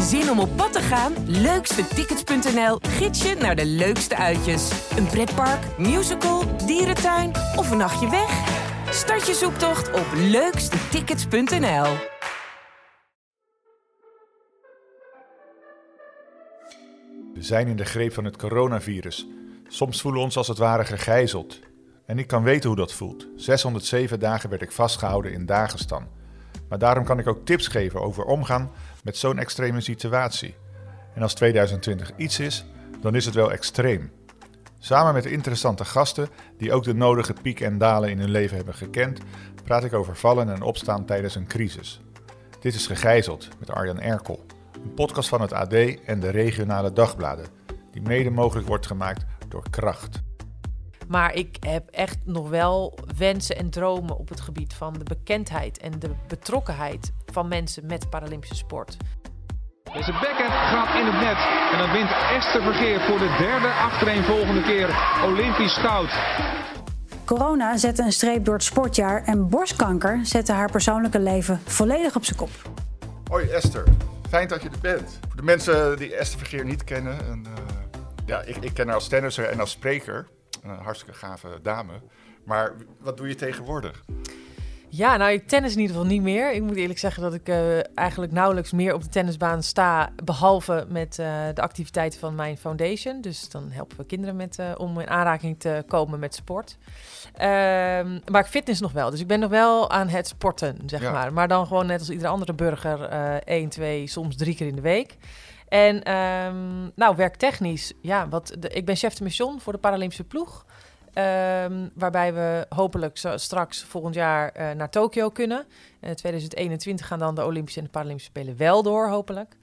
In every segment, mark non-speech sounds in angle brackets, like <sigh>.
Zin om op pad te gaan? Leukstetickets.nl gids je naar de leukste uitjes. Een pretpark, musical, dierentuin of een nachtje weg? Start je zoektocht op leukstetickets.nl. We zijn in de greep van het coronavirus. Soms voelen we ons als het ware gegijzeld. En ik kan weten hoe dat voelt. 607 dagen werd ik vastgehouden in Dagestan. Maar daarom kan ik ook tips geven over omgaan met zo'n extreme situatie. En als 2020 iets is, dan is het wel extreem. Samen met interessante gasten die ook de nodige pieken en dalen in hun leven hebben gekend, praat ik over vallen en opstaan tijdens een crisis. Dit is Gegijzeld met Arjan Erkel, een podcast van het AD en de regionale dagbladen, die mede mogelijk wordt gemaakt door Kracht. Maar ik heb echt nog wel wensen en dromen op het gebied van de bekendheid en de betrokkenheid van mensen met Paralympische sport. Deze backhand gaat in het net. En dan wint Esther Vergeer voor de derde achtereenvolgende keer Olympisch goud. Corona zette een streep door het sportjaar en borstkanker zette haar persoonlijke leven volledig op zijn kop. Hoi Esther, fijn dat je er bent. Voor de mensen die Esther Vergeer niet kennen, en, uh, ja, ik, ik, ken haar als tennisser en als spreker. Een hartstikke gave dame. Maar wat doe je tegenwoordig? Ja, nou, ik tennis in ieder geval niet meer. Ik moet eerlijk zeggen dat ik uh, eigenlijk nauwelijks meer op de tennisbaan sta, behalve met uh, de activiteiten van mijn foundation. Dus dan helpen we kinderen met, uh, om in aanraking te komen met sport. Um, maar ik fitness nog wel. Dus ik ben nog wel aan het sporten, zeg ja. maar. Maar dan gewoon net als iedere andere burger, één, twee, soms drie keer in de week. En um, nou, werktechnisch, ja, wat de, ik ben chef de mission voor de Paralympische ploeg. Um, waarbij we hopelijk straks volgend jaar uh, naar Tokio kunnen. In 2021 gaan dan de Olympische en de Paralympische Spelen wel door, hopelijk.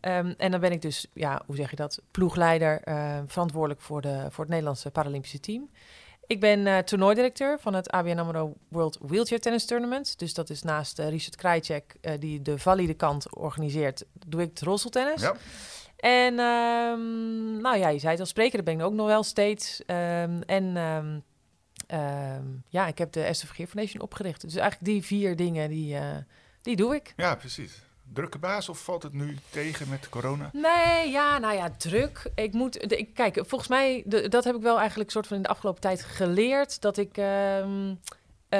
Um, en dan ben ik dus, ja, hoe zeg je dat, ploegleider, uh, verantwoordelijk voor, de, voor het Nederlandse Paralympische team. Ik ben uh, toernooidirecteur van het ABN AMRO World Wheelchair Tennis Tournament. Dus dat is naast Richard Krajcek, die de valide kant organiseert, doe ik het rolstoeltennis. Ja. En um, nou ja, je zei het al, spreker, ben ik ook nog wel steeds. Um, en um, ja, ik heb de Esther Vergeer Foundation opgericht. Dus eigenlijk die vier dingen, die, die doe ik. Ja, precies. Drukke baas of valt het nu tegen met corona? Nee, ja, nou ja, druk. Ik moet, ik, kijk, volgens mij, dat heb ik wel eigenlijk soort van in de afgelopen tijd geleerd. Dat ik, uh,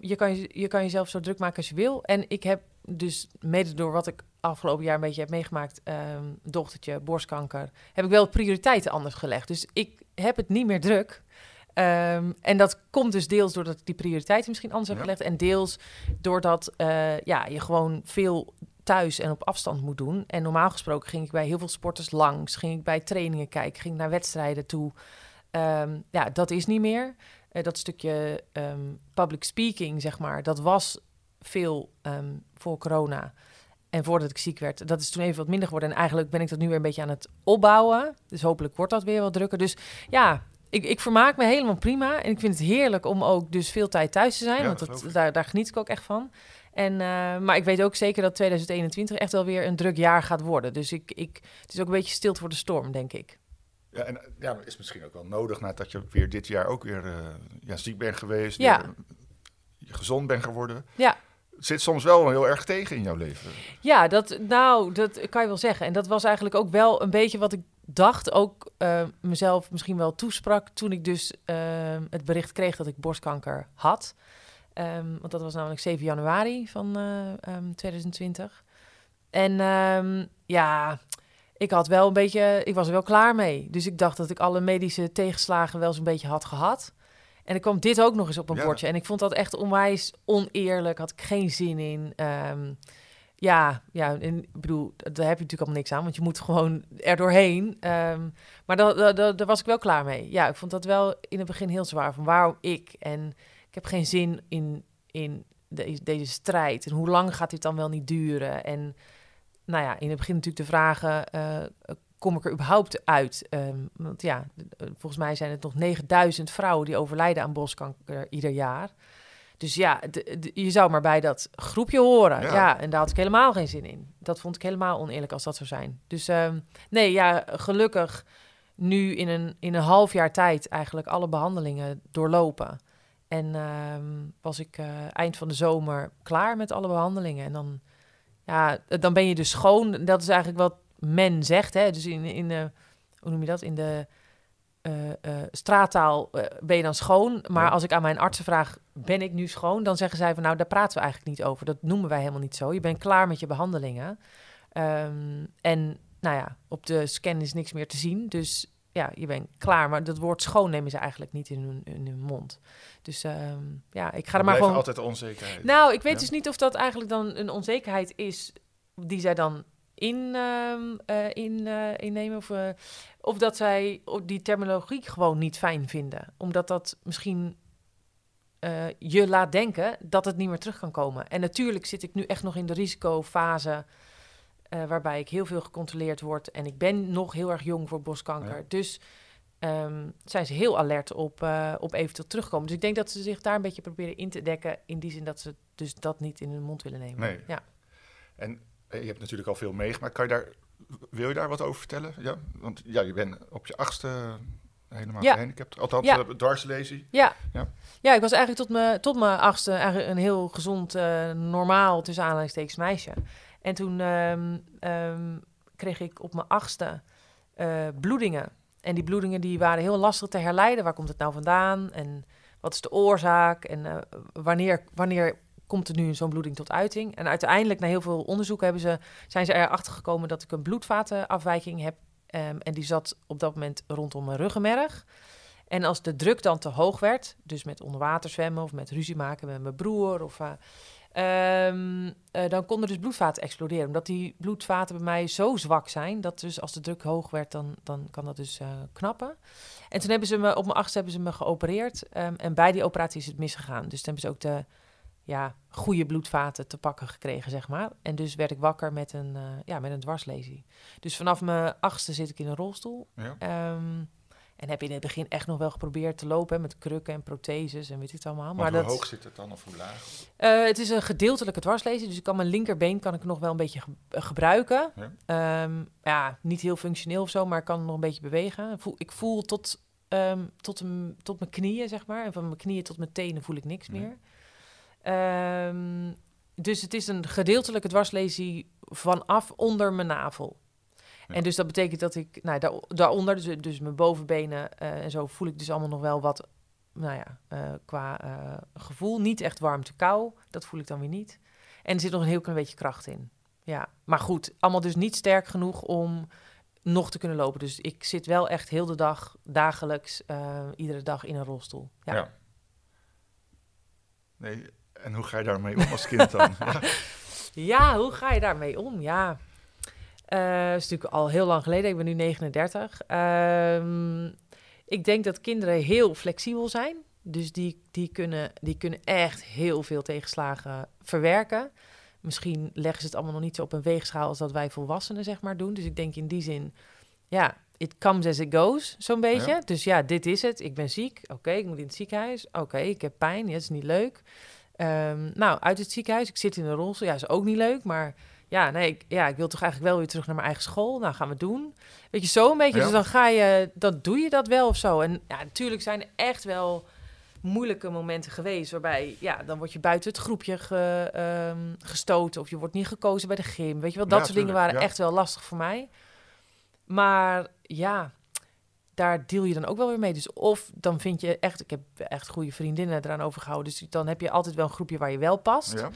je, kan, je kan jezelf zo druk maken als je wil. En ik heb dus mede door wat ik afgelopen jaar een beetje heb meegemaakt, um, dochtertje, borstkanker, heb ik wel prioriteiten anders gelegd. Dus ik heb het niet meer druk. Um, en dat komt dus deels doordat ik die prioriteiten misschien anders ja. heb gelegd. En deels doordat uh, ja, je gewoon veel thuis en op afstand moet doen. En normaal gesproken ging ik bij heel veel sporters langs. Ging ik bij trainingen kijken. Ging naar wedstrijden toe. Um, ja, dat is niet meer. Uh, dat stukje um, public speaking, zeg maar, dat was veel voor corona. En voordat ik ziek werd, dat is toen even wat minder geworden. En eigenlijk ben ik dat nu weer een beetje aan het opbouwen. Dus hopelijk wordt dat weer wat drukker. Dus ja, ik, ik vermaak me helemaal prima. En ik vind het heerlijk om ook dus veel tijd thuis te zijn. Ja, want dat, daar, daar geniet ik ook echt van. En, uh, maar ik weet ook zeker dat 2021 echt wel weer een druk jaar gaat worden. Dus ik, ik, het is ook een beetje stilt voor de storm, denk ik. Ja, en ja, is misschien ook wel nodig nadat je weer dit jaar ook weer uh, ja, ziek bent geweest. Ja. Weer, gezond bent geworden. Ja. Zit soms wel heel erg tegen in jouw leven. Ja, dat, nou, dat kan je wel zeggen. En dat was eigenlijk ook wel een beetje wat ik dacht ook uh, mezelf misschien wel toesprak toen ik dus het bericht kreeg dat ik borstkanker had. Um, want dat was namelijk 7 januari van um, 2020. En um, ja, ik had wel een beetje, ik was er wel klaar mee. Dus ik dacht dat ik alle medische tegenslagen wel zo'n beetje had gehad. En ik kwam dit ook nog eens op een ja. bordje. En ik vond dat echt onwijs oneerlijk. Had ik geen zin in. Um, ja, ja, en, ik bedoel, daar heb je natuurlijk allemaal niks aan, want je moet gewoon er doorheen. Um, maar daar was ik wel klaar mee. Ja, ik vond dat wel in het begin heel zwaar. Van waarom ik? En ik heb geen zin in, in de, deze strijd. En hoe lang gaat dit dan wel niet duren? En nou ja, in het begin natuurlijk de vragen, uh, kom ik er überhaupt uit? Um, want ja, volgens mij zijn het nog 9000 vrouwen die overlijden aan borstkanker ieder jaar. Dus ja, de, de, je zou maar bij dat groepje horen. Ja. ja. en daar had ik helemaal geen zin in. Dat vond ik helemaal oneerlijk als dat zou zijn. Dus um, nee, ja, gelukkig nu in een, in een half jaar tijd eigenlijk alle behandelingen doorlopen. En um, was ik uh, eind van de zomer klaar met alle behandelingen. En dan, ja, dan ben je dus schoon. Dat is eigenlijk wat men zegt. Hè? Dus in, in de, hoe noem je dat? In de eh, eh, straattaal eh, ben je dan schoon. Maar Ja. als ik aan mijn artsen vraag, ben ik nu schoon? Dan zeggen zij van, nou, daar praten we eigenlijk niet over. Dat noemen wij helemaal niet zo. Je bent klaar met je behandelingen. Ehm, en nou ja, op de scan is niks meer te zien. Dus ja, je bent klaar. Maar dat woord schoon nemen ze eigenlijk niet in hun, in hun mond. Dus ehm, ja, ik ga er maar gewoon... altijd onzekerheid. Nou, ik weet Ja. dus niet of dat eigenlijk dan een onzekerheid is die zij dan in, ehm, eh, in, eh, innemen. Of, eh, of dat zij die terminologie gewoon niet fijn vinden. Omdat dat misschien je laat denken dat het niet meer terug kan komen. En natuurlijk zit ik nu echt nog in de risicofase. Eh, waarbij ik heel veel gecontroleerd word. En ik ben nog heel erg jong voor borstkanker. Ja. Dus ehm, zijn ze heel alert op, eh, op eventueel terugkomen. Dus ik denk dat ze zich daar een beetje proberen in te dekken. In die zin dat ze dus dat niet in hun mond willen nemen. Nee. Ja. En eh, je hebt natuurlijk al veel meegemaakt. Kan je daar, wil je daar wat over vertellen? Ja, want ja, je bent op je achtste helemaal Ja. gehandicapt. Althans, Ja. dwarslesie. Ja. Ja. Ja. ik was eigenlijk tot mijn, tot mijn achtste eigenlijk een heel gezond, normaal, tussen aanhalingstekens meisje. En toen ehm, ehm, kreeg ik op mijn achtste eh, bloedingen. En die bloedingen die waren heel lastig te herleiden. Waar komt het nou vandaan? En wat is de oorzaak? En eh, wanneer, wanneer komt er nu zo'n bloeding tot uiting? En uiteindelijk, na heel veel onderzoek, hebben ze, zijn ze erachter gekomen dat ik een bloedvatenafwijking heb. Ehm, en die zat op dat moment rondom mijn ruggenmerg. En als de druk dan te hoog werd, dus met onderwater zwemmen of met ruzie maken met mijn broer, of, eh, ehm, eh, dan konden dus bloedvaten exploderen. Omdat die bloedvaten bij mij zo zwak zijn, dat dus als de druk hoog werd, dan, dan kan dat dus eh, knappen. En toen hebben ze me, op mijn achtste hebben ze me geopereerd. ehm, en bij die operatie is het misgegaan. Dus toen hebben ze ook de ja, goede bloedvaten te pakken gekregen, zeg maar. En dus werd ik wakker met een, eh, ja, met een dwarslesie. Dus vanaf mijn achtste zit ik in een rolstoel. Ja. Ehm, en heb je in het begin echt nog wel geprobeerd te lopen hè, met krukken en protheses en weet ik het allemaal. Maar Maar hoe dat, hoog zit het dan of hoe laag? eh, het is een gedeeltelijke dwarslesie, dus ik kan mijn linkerbeen kan ik nog wel een beetje ge- eh, gebruiken. Ja. Ehm, ja, niet heel functioneel of zo, maar ik kan nog een beetje bewegen. Ik voel, ik voel tot, ehm, tot, een- tot mijn knieën, zeg maar. En van mijn knieën tot mijn tenen voel ik niks Nee. meer. Ehm, dus het is een gedeeltelijke dwarslesie vanaf onder mijn navel. Ja. En dus dat betekent dat ik, nou, daar, daaronder, dus, dus mijn bovenbenen eh, en zo, voel ik dus allemaal nog wel wat, nou ja, eh, qua eh, gevoel. Niet echt warmte kou, dat voel ik dan weer niet. En er zit nog een heel klein beetje kracht in. Ja, maar goed, allemaal dus niet sterk genoeg om nog te kunnen lopen. Dus ik zit wel echt heel de dag, dagelijks, iedere dag in een rolstoel. Ja. Ja. Nee, en hoe ga je daarmee om als kind dan? <laughs> ja. Ja, hoe ga je daarmee om? Ja, Eh is natuurlijk al heel lang geleden. Ik ben nu 39. Ehm, ik denk dat kinderen heel flexibel zijn. Dus die, die, kunnen, die kunnen echt heel veel tegenslagen verwerken. Misschien leggen ze het allemaal nog niet zo op een weegschaal als dat wij volwassenen zeg maar doen. Dus ik denk in die zin, ja, it comes as it goes, zo'n beetje. Ja. Dus ja, dit is het. Ik ben ziek. Oké, ik moet in het ziekenhuis. Oké, ik heb pijn. Ja, dat is niet leuk. Ehm, nou, uit het ziekenhuis. Ik zit in een rolstoel. Ja, is ook niet leuk. Maar ja, nee, ik, ja, ik wil toch eigenlijk wel weer terug naar mijn eigen school. Nou, gaan we doen. Weet je, zo een beetje. Ja. Dus dan ga je, dan doe je dat wel of zo. En ja, natuurlijk zijn er echt wel moeilijke momenten geweest. Waarbij, ja, dan word je buiten het groepje ge- ehm, gestoten. Of je wordt niet gekozen bij de gym. Weet je wel, dat Ja, soort dingen waren ja. echt wel lastig voor mij. Maar ja, daar deel je dan ook wel weer mee. Dus of dan vind je echt, ik heb echt goede vriendinnen eraan overgehouden. Dus dan heb je altijd wel een groepje waar je wel past. Ja.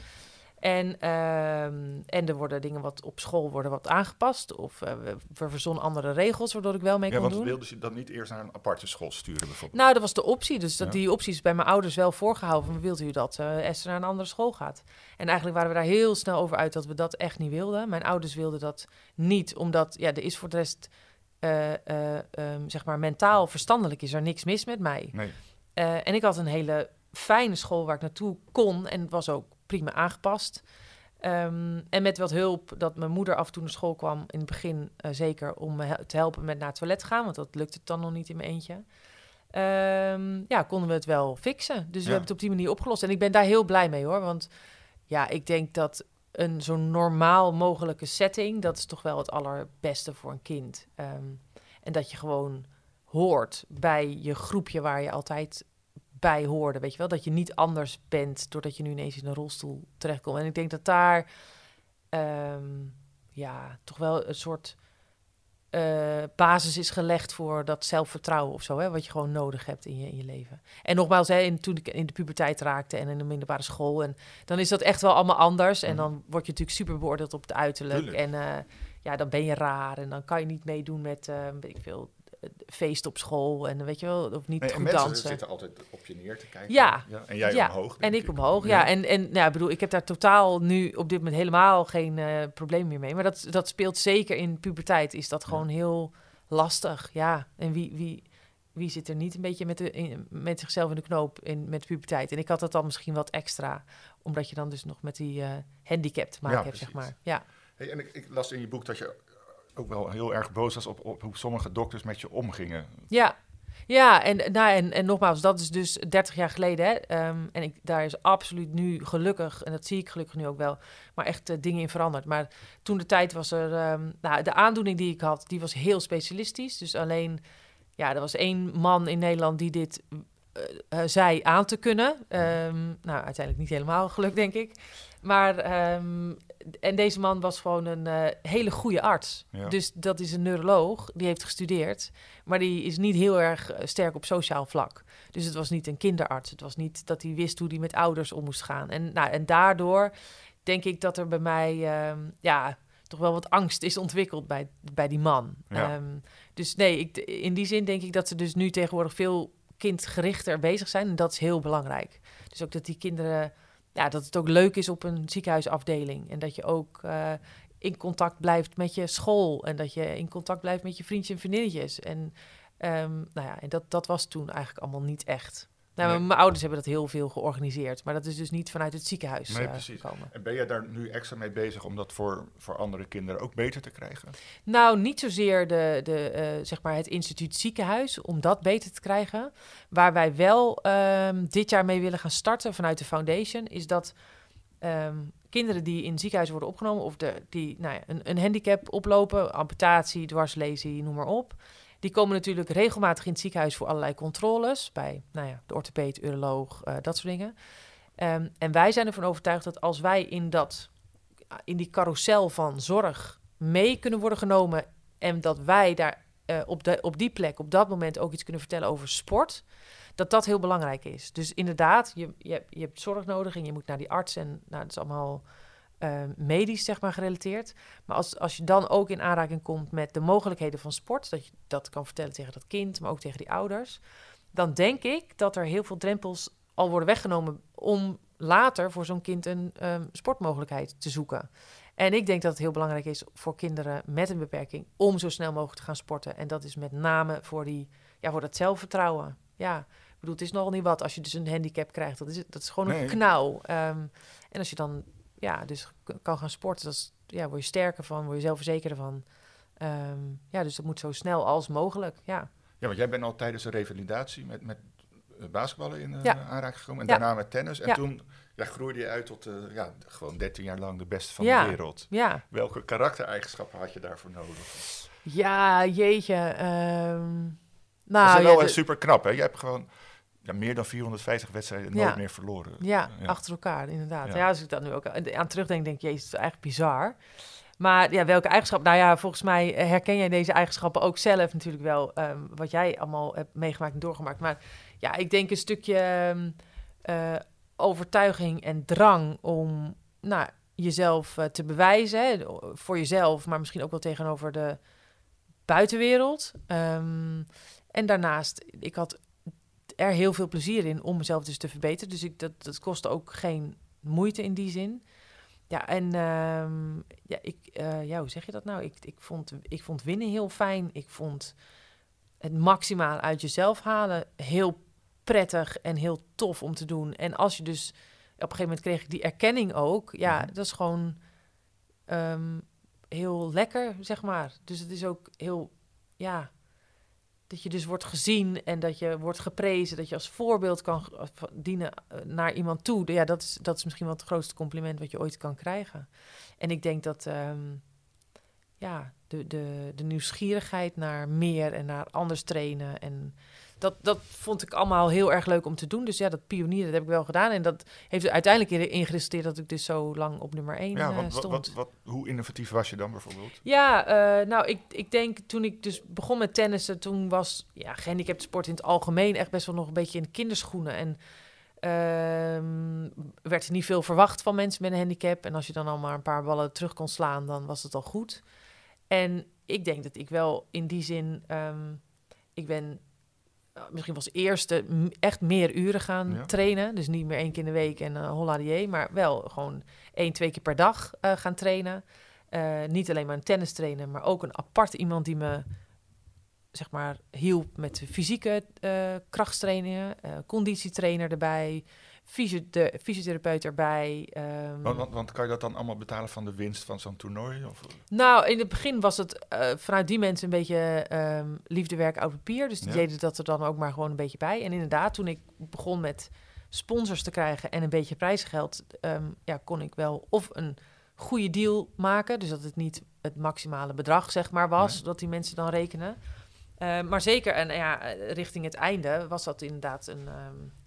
En, ehm, en er worden dingen wat op school worden wat aangepast. Of eh, we, verzonnen andere regels waardoor ik wel mee ja, kon want doen. wilde je dan niet eerst naar een aparte school sturen bijvoorbeeld? Nou, dat was de optie. Dus dat, Ja. die optie is bij mijn ouders wel voorgehouden. Van, wilt u dat eh, Esther naar een andere school gaat? En eigenlijk waren we daar heel snel over uit dat we dat echt niet wilden. Mijn ouders wilden dat niet, omdat ja, er is voor de rest, eh, eh, ehm, zeg maar, mentaal, verstandelijk is er niks mis met mij. Nee. En ik had een hele fijne school waar ik naartoe kon. En het was ook prima aangepast. Ehm, en met wat hulp dat mijn moeder af en toe naar school kwam, in het begin eh, zeker om me te helpen met naar het toilet gaan, want dat lukte dan nog niet in mijn eentje. Ehm, ja, konden we het wel fixen. Dus we hebben het op die manier opgelost. En ik ben daar heel blij mee hoor. Want ja, ik denk dat een zo normaal mogelijke setting, dat is toch wel het allerbeste voor een kind. Ehm, en dat je gewoon hoort bij je groepje waar je altijd bij hoorde. Weet je wel, dat je niet anders bent doordat je nu ineens in een rolstoel terechtkomt. En ik denk dat daar ehm, ja, toch wel een soort eh, basis is gelegd voor dat zelfvertrouwen of zo, hè, wat je gewoon nodig hebt in je, in je leven. En nogmaals, hè, in, toen ik in de puberteit raakte en in de middelbare school, en dan is dat echt wel allemaal anders. En Mhm. dan word je natuurlijk super beoordeeld op het uiterlijk. Tuurlijk. En eh, ja, dan ben je raar en dan kan je niet meedoen met, eh, weet ik veel, feest op school en weet je wel, of niet en goed mensen dansen. zitten altijd op je neer te kijken. Ja. En jij Ja, omhoog. En ik omhoog, ja. Ja. En, en nou, bedoel, ik heb daar totaal nu op dit moment helemaal geen eh, probleem meer mee. Maar dat, dat speelt zeker in puberteit. Is dat gewoon heel lastig, ja. En wie, wie, wie zit er niet een beetje met, de, in- met zichzelf in de knoop in, met puberteit? En ik had dat dan misschien wat extra, omdat je dan dus nog met die eh, handicap te maken hebt, zeg maar. Ja, Hey, en ik, ik las in je boek dat je ook wel heel erg boos was op, op hoe sommige dokters met je omgingen. Ja, ja en, nou, en, en nogmaals, dat is dus 30 jaar geleden. Hè? Ehm, en ik, daar is absoluut nu gelukkig, en dat zie ik gelukkig nu ook wel, maar echt eh, dingen in veranderd. Maar toen de tijd was er, ehm, nou, de aandoening die ik had, die was heel specialistisch. Dus alleen, ja, er was één man in Nederland die dit eh, zei aan te kunnen. Ehm, nou, uiteindelijk niet helemaal gelukt, denk ik. Maar, en deze man was gewoon een eh, hele goede arts. Ja. Dus dat is een neuroloog, die heeft gestudeerd. Maar die is niet heel erg eh, sterk op sociaal vlak. Dus het was niet een kinderarts. Het was niet dat hij wist hoe hij met ouders om moest gaan. En, nou, en daardoor denk ik dat er bij mij ehm, ja, toch wel wat angst is ontwikkeld bij, bij die man. Ja. Ehm, dus nee, ik, in die zin denk ik dat ze dus nu tegenwoordig veel kindgerichter bezig zijn. En dat is heel belangrijk. Dus ook dat die kinderen, ja, dat het ook leuk is op een ziekenhuisafdeling. En dat je ook eh, in contact blijft met je school. En dat je in contact blijft met je vriendjes en vriendinnetjes. En, ehm, nou ja, en dat, dat was toen eigenlijk allemaal niet echt. Nou, Nee. Mijn ouders hebben dat heel veel georganiseerd. Maar dat is dus niet vanuit het ziekenhuis Nee, eh, precies. En ben jij daar nu extra mee bezig om dat voor, voor andere kinderen ook beter te krijgen? Nou, niet zozeer de, de, eh, zeg maar het instituut ziekenhuis, om dat beter te krijgen. Waar wij wel ehm, dit jaar mee willen gaan starten vanuit de foundation, is dat ehm, kinderen die in ziekenhuis worden opgenomen, of de, die nou ja, een, een handicap oplopen, amputatie, dwarslesie, noem maar op. Die komen natuurlijk regelmatig in het ziekenhuis voor allerlei controles. Bij nou ja, de orthopeed, uroloog, eh, dat soort dingen. Ehm, en wij zijn ervan overtuigd dat als wij in, dat, in die carousel van zorg mee kunnen worden genomen. En dat wij daar eh, op, de, op die plek, op dat moment ook iets kunnen vertellen over sport. Dat dat heel belangrijk is. Dus inderdaad, je, je, je hebt zorg nodig en je moet naar die arts. En nou, dat is allemaal eh, medisch, zeg maar, gerelateerd. Maar als, als je dan ook in aanraking komt met de mogelijkheden van sport, dat je dat kan vertellen tegen dat kind, maar ook tegen die ouders, dan denk ik dat er heel veel drempels al worden weggenomen om later voor zo'n kind een ehm, sportmogelijkheid te zoeken. En ik denk dat het heel belangrijk is voor kinderen met een beperking om zo snel mogelijk te gaan sporten. En dat is met name voor, die, ja, voor dat zelfvertrouwen. Ja, ik bedoel, het is nogal niet wat als je dus een handicap krijgt. Dat is, dat is gewoon Nee. een knauw. Ehm, en als je dan ja, dus kan gaan sporten, dat is, ja, word je sterker van, word je zelfverzekerder van. Ehm, ja, dus dat moet zo snel als mogelijk. Ja, Ja, want jij bent al tijdens de revalidatie met, met eh, basketballen in Ja. aanraking gekomen. En Ja. daarna met tennis. En Ja. toen ja, groeide je uit tot eh, ja, gewoon 13 jaar lang de beste van de wereld. ja. Welke karaktereigenschappen had je daarvoor nodig? Ja, jeetje. dat nou, is wel de- super knap, hè? Je hebt gewoon ja, meer dan 450 wedstrijden Ja. nooit meer verloren. Ja, Ja. achter elkaar, inderdaad. Ja. Ja. als ik dat nu ook aan terugdenk, denk ik, jezus, het is eigenlijk bizar. Maar ja, welke eigenschap? Nou ja, volgens mij eh, herken jij deze eigenschappen ook zelf natuurlijk wel, ehm, wat jij allemaal hebt meegemaakt en doorgemaakt. Maar ja, ik denk een stukje ehm, eh, overtuiging en drang om nou, jezelf eh, te bewijzen, voor jezelf, maar misschien ook wel tegenover de buitenwereld. Ehm, en daarnaast, ik had er heel veel plezier in om mezelf dus te verbeteren. Dus ik, dat, dat kostte ook geen moeite in die zin. Ja, en ehm, ja, ik, eh, ja, hoe zeg je dat nou? Ik, ik, vond, ik vond winnen heel fijn. Ik vond het maximaal uit jezelf halen heel prettig en heel tof om te doen. En als je dus, op een gegeven moment kreeg ik die erkenning ook. Ja, Mhm. dat is gewoon ehm, heel lekker, zeg maar. Dus het is ook heel, ja, dat je dus wordt gezien en dat je wordt geprezen, dat je als voorbeeld kan of dienen eh, naar iemand toe. Ja, dat is, dat is misschien wel het grootste compliment wat je ooit kan krijgen. En ik denk dat ehm, ja, de, de, de nieuwsgierigheid naar meer en naar anders trainen en dat, dat vond ik allemaal heel erg leuk om te doen. Dus ja, dat pionieren dat heb ik wel gedaan. En dat heeft uiteindelijk geresulteerd dat ik dus zo lang op nummer 1 Ja, eh, wat, stond. wat, wat- hoe innovatief was je dan bijvoorbeeld? Ja, eh, nou, ik, ik denk toen ik dus begon met tennissen, toen was ja, gehandicapte sport in het algemeen echt best wel nog een beetje in de kinderschoenen. En ehm, werd er niet veel verwacht van mensen met een handicap. En als je dan al maar een paar ballen terug kon slaan, dan was het al goed. En ik denk dat ik wel in die zin, ehm, ik ben misschien was eerste echt meer uren gaan Ja. trainen. Dus niet meer één keer in de week en uh, holla die je, maar wel gewoon één, twee keer per dag eh, gaan trainen. Eh, niet alleen maar een tennis trainen, maar ook een apart iemand die me zeg maar hielp met de fysieke eh krachttrainingen, eh, conditietrainer erbij, fysiothe- fysiotherapeut erbij. ehm. Want, want, want kan je dat dan allemaal betalen van de winst van zo'n toernooi? Of, Nou, in het begin was het eh, vanuit die mensen een beetje ehm liefdewerk oud papier. Dus die Ja. deden dat er dan ook maar gewoon een beetje bij. En inderdaad, toen ik begon met sponsors te krijgen en een beetje prijsgeld, ehm, ja, kon ik wel of een goede deal maken. Dus dat het niet het maximale bedrag, zeg maar, was, Nee. dat die mensen dan rekenen. Maar zeker, en ja, richting het einde was dat inderdaad een,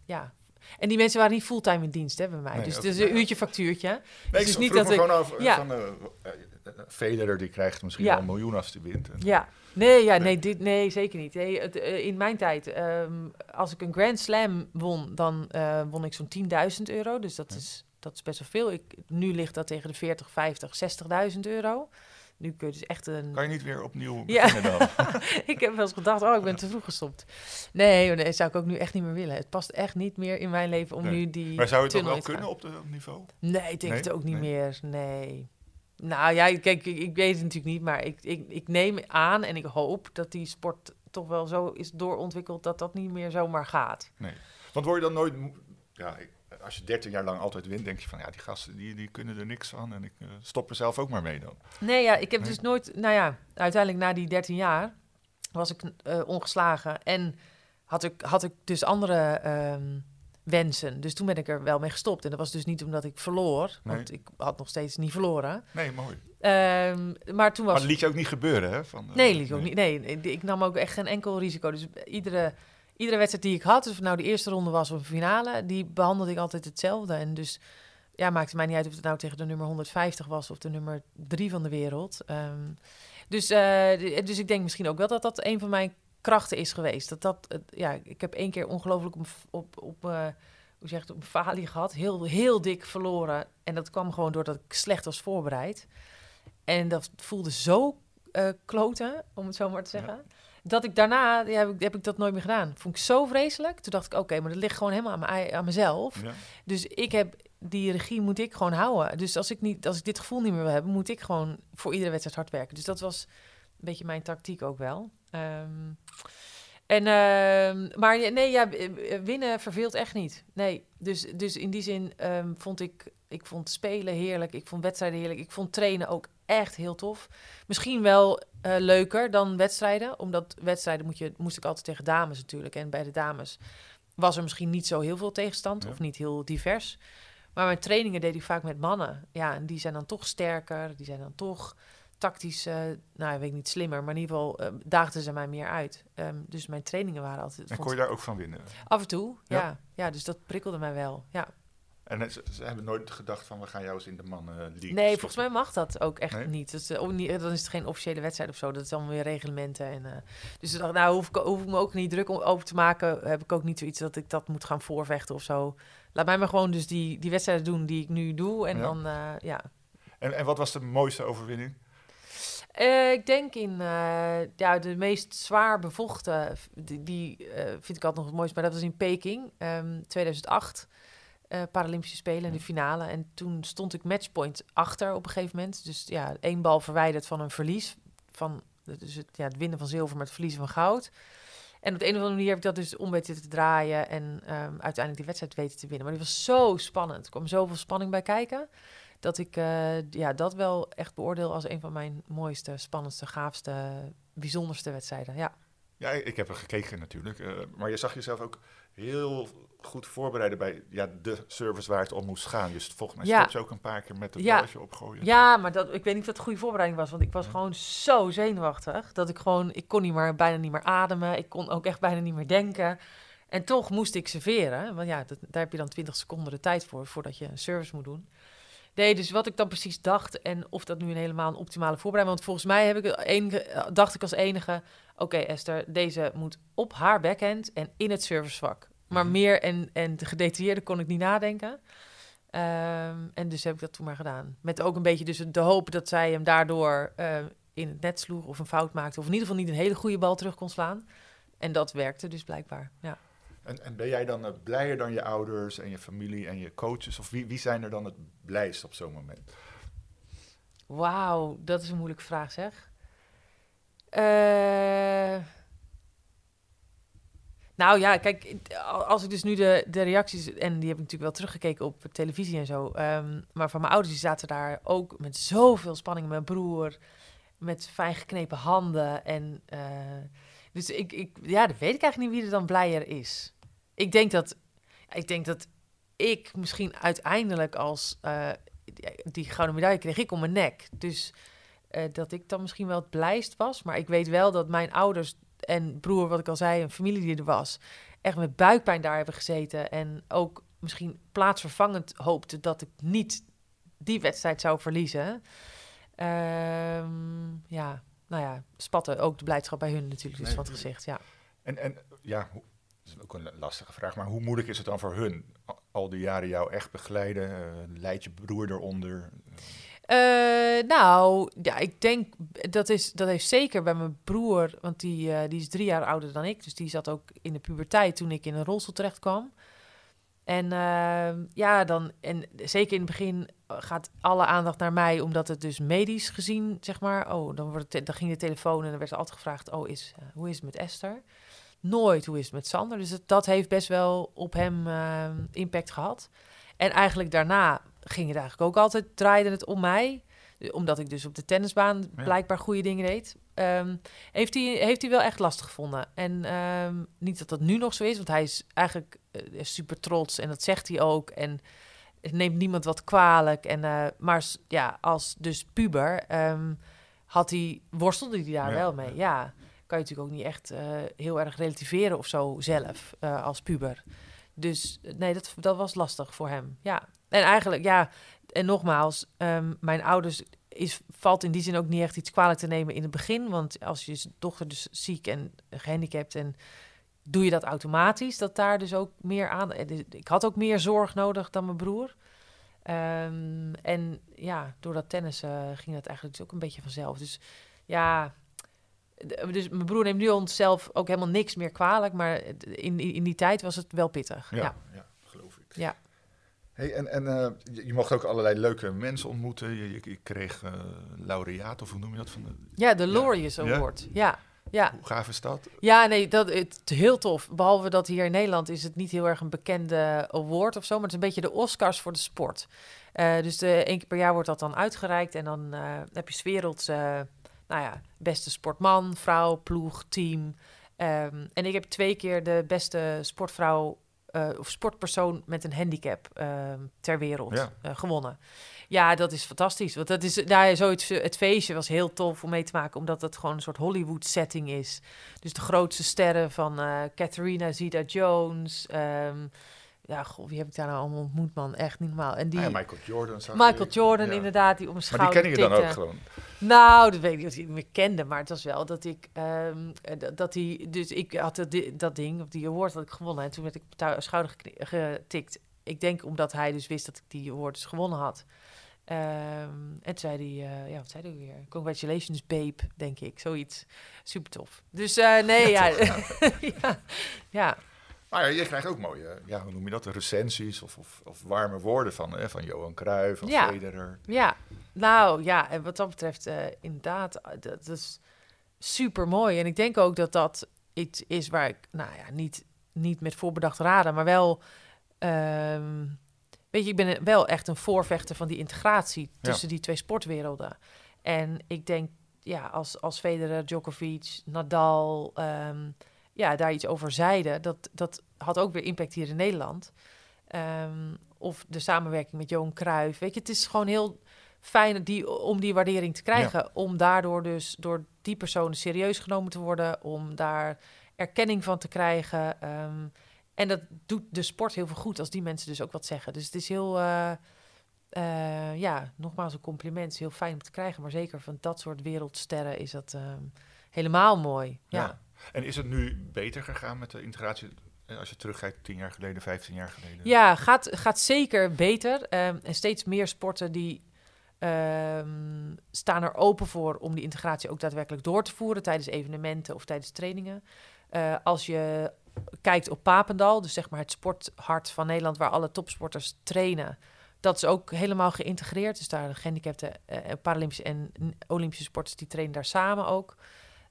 ja... En die mensen waren niet fulltime in dienst hè, bij mij. Nee, dus het is een uurtje factuurtje. Nee, Dus ik niet dat ik- gewoon over ja. van... eh eh, Federer die krijgt misschien Ja. wel een miljoen als hij wint. En- Ja, nee, ja, Nee. nee, dit, nee zeker niet. Nee, het, eh, in mijn tijd, ehm, als ik een Grand Slam won, dan won ik zo'n 10.000 euro. Dus dat, Ja. is, dat is best wel veel. Ik, nu ligt dat tegen de 40, 50, 60.000 euro. Nu kun je dus echt een... Kan je niet weer opnieuw Ja. beginnen dan? <laughs> ik heb wel eens gedacht, oh, ik ben te vroeg gestopt. Nee, nee, dat zou ik ook nu echt niet meer willen. Het past echt niet meer in mijn leven om Nee. nu die maar zou je het wel gaan. kunnen op dat niveau? Nee, ik denk Nee? het ook niet Nee. meer. Nee. Nou ja, kijk, ik, ik weet het natuurlijk niet, maar ik, ik, ik neem aan en ik hoop dat die sport toch wel zo is doorontwikkeld dat dat niet meer zomaar gaat. Want word je dan nooit... Ja, ik- als je 13 jaar lang altijd wint, denk je van... Ja, die gasten die, die kunnen er niks van. En ik eh, stop er zelf ook maar mee dan. Nee, ja, ik heb Nee? dus nooit, nou ja, uiteindelijk na die 13 jaar was ik eh, ongeslagen en had ik, had ik dus andere ehm, wensen. Dus toen ben ik er wel mee gestopt. En dat was dus niet omdat ik verloor, want ik had nog steeds niet verloren. Nee, mooi. Ehm, maar toen was Maar liet je ook niet gebeuren, hè? Van, eh, Nee, liet ik ook niet. Nee, nee, ik nam ook echt geen enkel risico. Dus iedere, iedere wedstrijd die ik had, dus of het nou de eerste ronde was of een finale, die behandelde ik altijd hetzelfde. En dus ja, maakte mij niet uit of het nou tegen de nummer 150 was of de nummer 3 van de wereld. Ehm, dus, eh, dus ik denk misschien ook wel dat dat een van mijn krachten is geweest. Dat dat, ja, ik heb één keer ongelooflijk op, op, op eh, hoe zeg het, op een falie gehad. Heel, heel dik verloren. En dat kwam gewoon doordat ik slecht was voorbereid. En dat voelde zo eh kloten, om het zo maar te zeggen. Dat ik daarna, ja, heb, ik, heb ik dat nooit meer gedaan. Vond ik zo vreselijk. Toen dacht ik, oké, maar dat ligt gewoon helemaal aan, mijn, aan mezelf. Ja. Dus ik heb die regie moet ik gewoon houden. Dus als ik, niet, als ik dit gevoel niet meer wil hebben, moet ik gewoon voor iedere wedstrijd hard werken. Dus dat was een beetje mijn tactiek ook wel. Ehm, en, ehm, maar nee, ja, winnen verveelt echt niet. Nee, dus, dus in die zin ehm, vond ik, ik vond spelen heerlijk. Ik vond wedstrijden heerlijk. Ik vond trainen ook echt heel tof. Misschien wel eh, leuker dan wedstrijden. Omdat wedstrijden moet je, moest ik altijd tegen dames natuurlijk. En bij de dames was er misschien niet zo heel veel tegenstand. Ja. Of niet heel divers. Maar mijn trainingen deed ik vaak met mannen. Ja, en die zijn dan toch sterker. Die zijn dan toch tactisch, eh, nou, ik weet niet, slimmer. Maar in ieder geval eh, daagden ze mij meer uit. Ehm, dus mijn trainingen waren altijd... En vond kon je daar ook van winnen? Af en toe, Ja. ja. ja. dus dat prikkelde mij wel, ja. En ze, ze hebben nooit gedacht van, we gaan jou eens in de mannen league Nee, stoppen. volgens mij mag dat ook echt Nee? niet. Dus, eh. Dan is het geen officiële wedstrijd of zo. Dat is allemaal weer reglementen. En, eh, dus ik dacht, nou, hoef ik, hoef ik me ook niet druk om over te maken. Heb ik ook niet zoiets dat ik dat moet gaan voorvechten of zo. Laat mij maar gewoon dus die, die wedstrijden doen die ik nu doe. En Ja. dan, eh, ja. En, en wat was de mooiste overwinning? Eh, ik denk in eh, ja, de meest zwaar bevochten, die, die eh, vind ik altijd nog het mooiste, maar dat was in Peking, ehm, 2008, eh, Paralympische Spelen in de finale. En toen stond ik matchpoint achter op een gegeven moment. Dus ja, één bal verwijderd van een verlies, van dus het, ja, het winnen van zilver met het verliezen van goud. En op de een of andere manier heb ik dat dus om weten te draaien en ehm, uiteindelijk die wedstrijd weten te winnen. Maar die was zo spannend. Er kwam zoveel spanning bij kijken dat ik eh, ja, dat wel echt beoordeel als een van mijn mooiste, spannendste, gaafste, bijzonderste wedstrijden. Ja. Ja, ik heb er gekeken natuurlijk. eh, maar je zag jezelf ook heel goed voorbereiden bij ja, de service waar het om moest gaan. Dus volgens mij Ja. je ook een paar keer met het Ja. balletje opgooien. Ja, maar dat, ik weet niet of dat goede voorbereiding was. Want ik was gewoon zo zenuwachtig. Dat ik gewoon, ik kon niet meer, bijna niet meer ademen. Ik kon ook echt bijna niet meer denken. En toch moest ik serveren. Want ja, dat, daar heb je dan 20 seconden de tijd voor, voordat je een service moet doen. Nee, dus wat ik dan precies dacht en of dat nu een helemaal een optimale voorbereiding... Want volgens mij heb ik enige, dacht ik als enige... Oké Esther, deze moet op haar backhand en in het servicevak. Maar Mhm. meer en, en de gedetailleerde kon ik niet nadenken. Ehm, en dus heb ik dat toen maar gedaan. Met ook een beetje dus de hoop dat zij hem daardoor eh, in het net sloeg of een fout maakte. Of in ieder geval niet een hele goede bal terug kon slaan. En dat werkte dus blijkbaar, ja. En, en ben jij dan eh, blijer dan je ouders en je familie en je coaches? Of wie, wie zijn er dan het blijst op zo'n moment? Wauw, dat is een moeilijke vraag zeg. Eh, nou ja, kijk, als ik dus nu de, de reacties... en die heb ik natuurlijk wel teruggekeken op televisie en zo... ehm, maar van mijn ouders, die zaten daar ook met zoveel spanning. Mijn broer met fijn geknepen handen. En, eh, dus ik, ik, ja, dan weet ik eigenlijk niet wie er dan blijer is. Ik denk dat ik, denk dat ik misschien uiteindelijk als... eh, die gouden medaille kreeg ik om mijn nek. Dus eh, dat ik dan misschien wel het blijst was. Maar ik weet wel dat mijn ouders en broer, wat ik al zei, een familie die er was, echt met buikpijn daar hebben gezeten. En ook misschien plaatsvervangend hoopte dat ik niet die wedstrijd zou verliezen. Ehm, ja, nou ja, spatte ook de blijdschap bij hun natuurlijk dus Nee, van het gezicht. Ja. En, en ja, is ook een lastige vraag, maar hoe moeilijk is het dan voor hun? Al- die jaren jou echt begeleiden, eh leid je broer eronder? Eh, nou, ja, ik denk dat is dat heeft zeker bij mijn broer, want die, eh, die is drie jaar ouder dan ik, dus die zat ook in de puberteit toen ik in een rolstoel terecht kwam. En ja, dan en zeker in het begin gaat alle aandacht naar mij, omdat het dus medisch gezien, zeg maar, oh, dan wordt dan ging de telefoon en dan werd er altijd gevraagd, oh, is hoe is het met Esther? Nooit hoe is het met Sander. Dus dat heeft best wel op hem eh, impact gehad. En eigenlijk daarna ging het eigenlijk ook altijd, draaide het om mij. Omdat ik dus op de tennisbaan Ja. blijkbaar goede dingen deed. Ehm, heeft, hij, heeft hij wel echt lastig gevonden. En ehm, niet dat dat nu nog zo is, want hij is eigenlijk eh, super trots en dat zegt hij ook. En het neemt niemand wat kwalijk. En, eh, maar ja, als dus puber ehm, had hij, worstelde hij daar Ja, wel mee. ja. Kan je natuurlijk ook niet echt eh, heel erg relativeren of zo zelf eh, als puber. Dus eh, nee, dat, dat was lastig voor hem. Ja, en eigenlijk, ja, en nogmaals, ehm, mijn ouders is, valt in die zin ook niet echt iets kwalijk te nemen in het begin. Want als je dochter dus ziek en gehandicapt en doe je dat automatisch, dat daar dus ook meer aan. dus Ik had ook meer zorg nodig dan mijn broer. Ehm, en ja, door dat tennis eh, ging dat eigenlijk dus ook een beetje vanzelf. Dus ja, dus mijn broer neemt nu onszelf ook helemaal niks meer kwalijk, maar in, in die tijd was het wel pittig. Ja, ja. ja. geloof ik. Ja. Hey, en en eh, je, je mocht ook allerlei leuke mensen ontmoeten. Je, je, je kreeg eh laureaat, of hoe noem je dat? Van de, Ja, de Laureus? Award. Ja, ja. Hoe gaaf is dat? Ja, nee, dat het heel tof. Behalve dat hier in Nederland is het niet heel erg een bekende award of zo, maar het is een beetje de Oscars voor de sport. Eh, dus de, één keer per jaar wordt dat dan uitgereikt en dan heb je 's werelds, nou ja, beste sportman, vrouw, ploeg, team. Ehm, en ik heb twee keer de beste sportvrouw eh, of sportpersoon met een handicap ehm, ter wereld Ja. eh, gewonnen. Ja, dat is fantastisch. Want dat is, daar zoiets, het feestje was heel tof om mee te maken, omdat het gewoon een soort Hollywood setting is. Dus de grootste sterren van eh Catharina Zeta-Jones. ehm, ja, goh, wie heb ik daar nou allemaal ontmoet, man? Echt niet normaal. En die Ah ja, Michael Jordan. Michael ik. Jordan, Ja. inderdaad, die om Maar die ken je dan ook gewoon. Nou, dat weet ik niet of ik meer kende, maar het was wel dat ik, ehm, eh, dat- dat hij, dus ik had dat, dat ding, of die award had ik gewonnen. En toen werd ik op schouder getikt. Ik denk omdat hij dus wist dat ik die award dus gewonnen had. Ehm, en toen zei hij, eh, ja, wat zei hij weer? Congratulations, babe, denk ik. Zoiets. Super tof. Dus eh, nee, ja. ja. ja. <laughs> Maar ja, je krijgt ook mooie, ja, hoe noem je dat, recensies of, of, of warme woorden van, hè, van Johan Cruijff of Ja. Federer. Ja, nou ja, en wat dat betreft, eh, inderdaad, eh, dat, dat is super mooi. En ik denk ook dat dat iets is waar ik, nou ja, niet, niet met voorbedacht raden, maar wel, ehm, weet je, ik ben wel echt een voorvechter van die integratie tussen die twee sportwerelden. En ik denk, ja, als, als Federer, Djokovic, Nadal, ehm, ja, daar iets over zeiden. Dat, dat had ook weer impact hier in Nederland. Ehm, of de samenwerking met Johan Cruijff. Weet je, het is gewoon heel fijn die, om die waardering te krijgen. Om daardoor dus door die personen serieus genomen te worden. Om daar erkenning van te krijgen. Ehm, en dat doet de sport heel veel goed als die mensen dus ook wat zeggen. Dus het is heel, uh, uh, ja, nogmaals een compliment. Het is heel fijn om te krijgen. Maar zeker van dat soort wereldsterren is dat um, helemaal mooi. Ja. ja. En is het nu beter gegaan met de integratie? eh, Als je terugkijkt, tien jaar geleden, 15 jaar geleden. Ja, gaat, gaat zeker beter. Um, en steeds meer sporten die um, staan er open voor om die integratie ook daadwerkelijk door te voeren tijdens evenementen of tijdens trainingen. Uh, als je kijkt op Papendal, dus zeg maar het sporthart van Nederland, waar alle topsporters trainen, dat is ook helemaal geïntegreerd. Dus daar gehandicapten, uh, Paralympische en Olympische sporters, die trainen daar samen ook.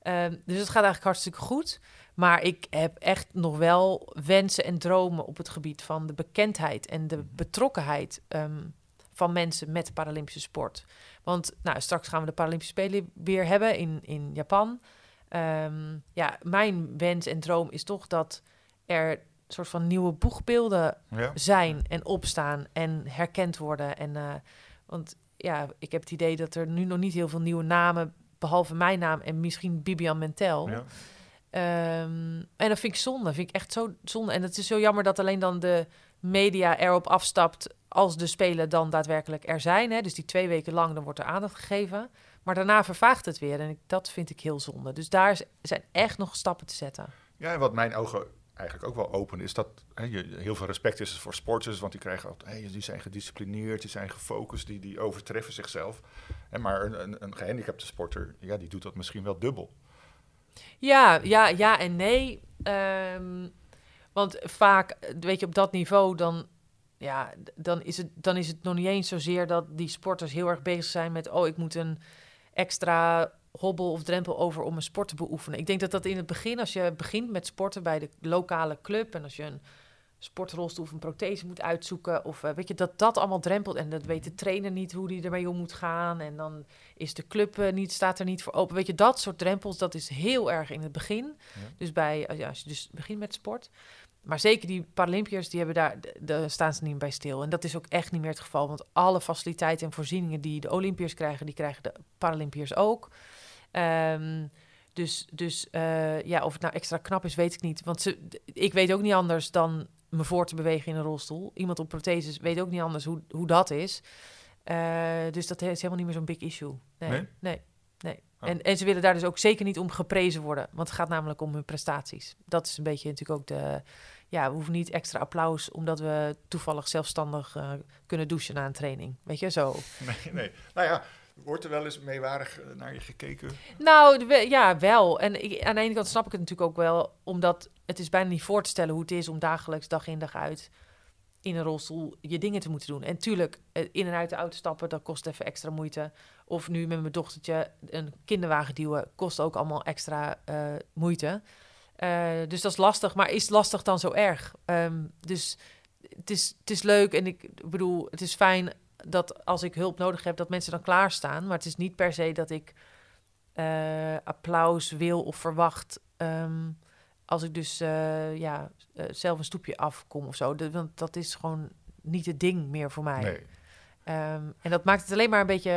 Um, dus het gaat eigenlijk hartstikke goed. Maar ik heb echt nog wel wensen en dromen op het gebied van de bekendheid en de betrokkenheid um, van mensen met Paralympische sport. Want nou, straks gaan we de Paralympische Spelen weer hebben in, in Japan. Um, ja, mijn wens en droom is toch dat er soort van nieuwe boegbeelden ja. zijn en opstaan en herkend worden. En, uh, want ja, ik heb het idee dat er nu nog niet heel veel nieuwe namen, behalve mijn naam en misschien Bibian Mentel. Ja. Um, en dat vind ik zonde. vind ik echt zo zonde. En het is zo jammer dat alleen dan de media erop afstapt als de spelen dan daadwerkelijk er zijn. Hè. Dus die twee weken lang, dan wordt er aandacht gegeven. Maar daarna vervaagt het weer. En ik, dat vind ik heel zonde. Dus daar zijn echt nog stappen te zetten. Ja, en wat mijn ogen eigenlijk ook wel open is dat hè, je, heel veel respect is voor sporters, want die krijgen altijd, hey, die zijn gedisciplineerd, die zijn gefocust, die, die overtreffen zichzelf. Maar een, een, gehandicapte sporter, ja, die doet dat misschien wel dubbel. Ja, ja, ja en nee. Um, want vaak, weet je, op dat niveau dan, ja, dan is, het, dan is het nog niet eens zozeer dat die sporters heel erg bezig zijn met, oh, ik moet een extra hobbel of drempel over om een sport te beoefenen. Ik denk dat dat in het begin, als je begint met sporten bij de lokale club en als je een sportrolstoel of een prothese moet uitzoeken. Of uh, weet je, dat dat allemaal drempelt. En dat weet de trainer niet hoe die ermee om moet gaan. En dan is de club uh, niet, staat er niet voor open. Weet je, dat soort drempels, dat is heel erg in het begin. Ja. Dus bij, ja, als je dus begint met sport. Maar zeker die Paralympiërs, die hebben daar, daar staan ze niet bij stil. En dat is ook echt niet meer het geval. Want alle faciliteiten en voorzieningen die de Olympiërs krijgen, die krijgen de Paralympiërs ook. Um, dus, dus uh, ja, of het nou extra knap is, weet ik niet. Want ze, ik weet ook niet anders dan me voor te bewegen in een rolstoel. Iemand op protheses weet ook niet anders hoe, hoe dat is. Uh, dus dat is helemaal niet meer zo'n big issue. Nee, nee, nee. nee. Oh. En, en ze willen daar dus ook zeker niet om geprezen worden. Want het gaat namelijk om hun prestaties. Dat is een beetje natuurlijk ook de... Ja, we hoeven niet extra applaus... omdat we toevallig zelfstandig uh, kunnen douchen na een training. Weet je, zo. <laughs> Nee, nee. Nou ja, Wordt er wel eens meewarig naar je gekeken? Nou, ja, wel. En ik, aan de ene kant snap ik het natuurlijk ook wel, omdat het is bijna niet voor te stellen hoe het is om dagelijks, dag in dag uit, in een rolstoel je dingen te moeten doen. En tuurlijk, in en uit de auto stappen, dat kost even extra moeite. Of nu met mijn dochtertje een kinderwagen duwen, kost ook allemaal extra uh, moeite. Dus dat is lastig, maar is lastig dan zo erg? Um, dus het is, het is leuk en ik bedoel, het is fijn dat als ik hulp nodig heb, dat mensen dan klaarstaan. Maar het is niet per se dat ik uh, applaus wil of verwacht. Um, als ik dus uh, ja, uh, zelf een stoepje afkom of zo. De, want dat is gewoon niet het ding meer voor mij. Nee. Um, en dat maakt het alleen maar een beetje.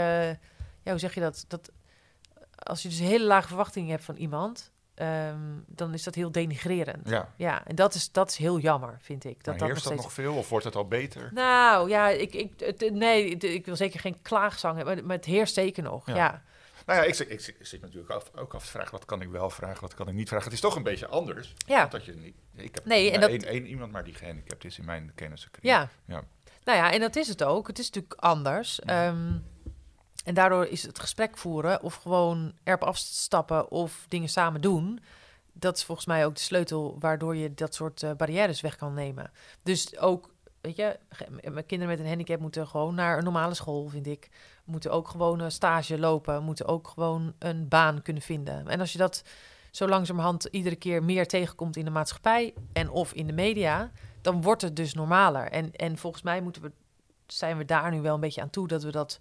Ja, hoe zeg je dat? dat als je dus een hele lage verwachting hebt van iemand. Um, dan is dat heel denigrerend. Ja. ja, en dat is, dat is heel jammer, vind ik. Dat maar heerst dat, nog, steeds... nog veel of wordt het al beter? Nou ja, ik, ik, het, nee, ik wil zeker geen klaagzang hebben, maar het heerst zeker nog. Ja. ja. Nou ja, ik, ik, ik, zit natuurlijk af, ook af te vragen, wat kan ik wel vragen, wat kan ik niet vragen. Het is toch een beetje anders. Ja. Dat je niet, ik heb nee, en dat... één, één iemand maar die gehandicapt is in mijn kennissenkring. Ja. ja. Nou ja, en dat is het ook. Het is natuurlijk anders. Ja. Um, en daardoor is het gesprek voeren of gewoon erop afstappen of dingen samen doen dat is volgens mij ook de sleutel waardoor je dat soort uh, barrières weg kan nemen. Dus ook, weet je, mijn kinderen met een handicap moeten gewoon naar een normale school, vind ik. Moeten ook gewoon een stage lopen, moeten ook gewoon een baan kunnen vinden. En als je dat zo langzamerhand iedere keer meer tegenkomt in de maatschappij en of in de media, dan wordt het dus normaler. En, en volgens mij moeten we, zijn we daar nu wel een beetje aan toe dat we dat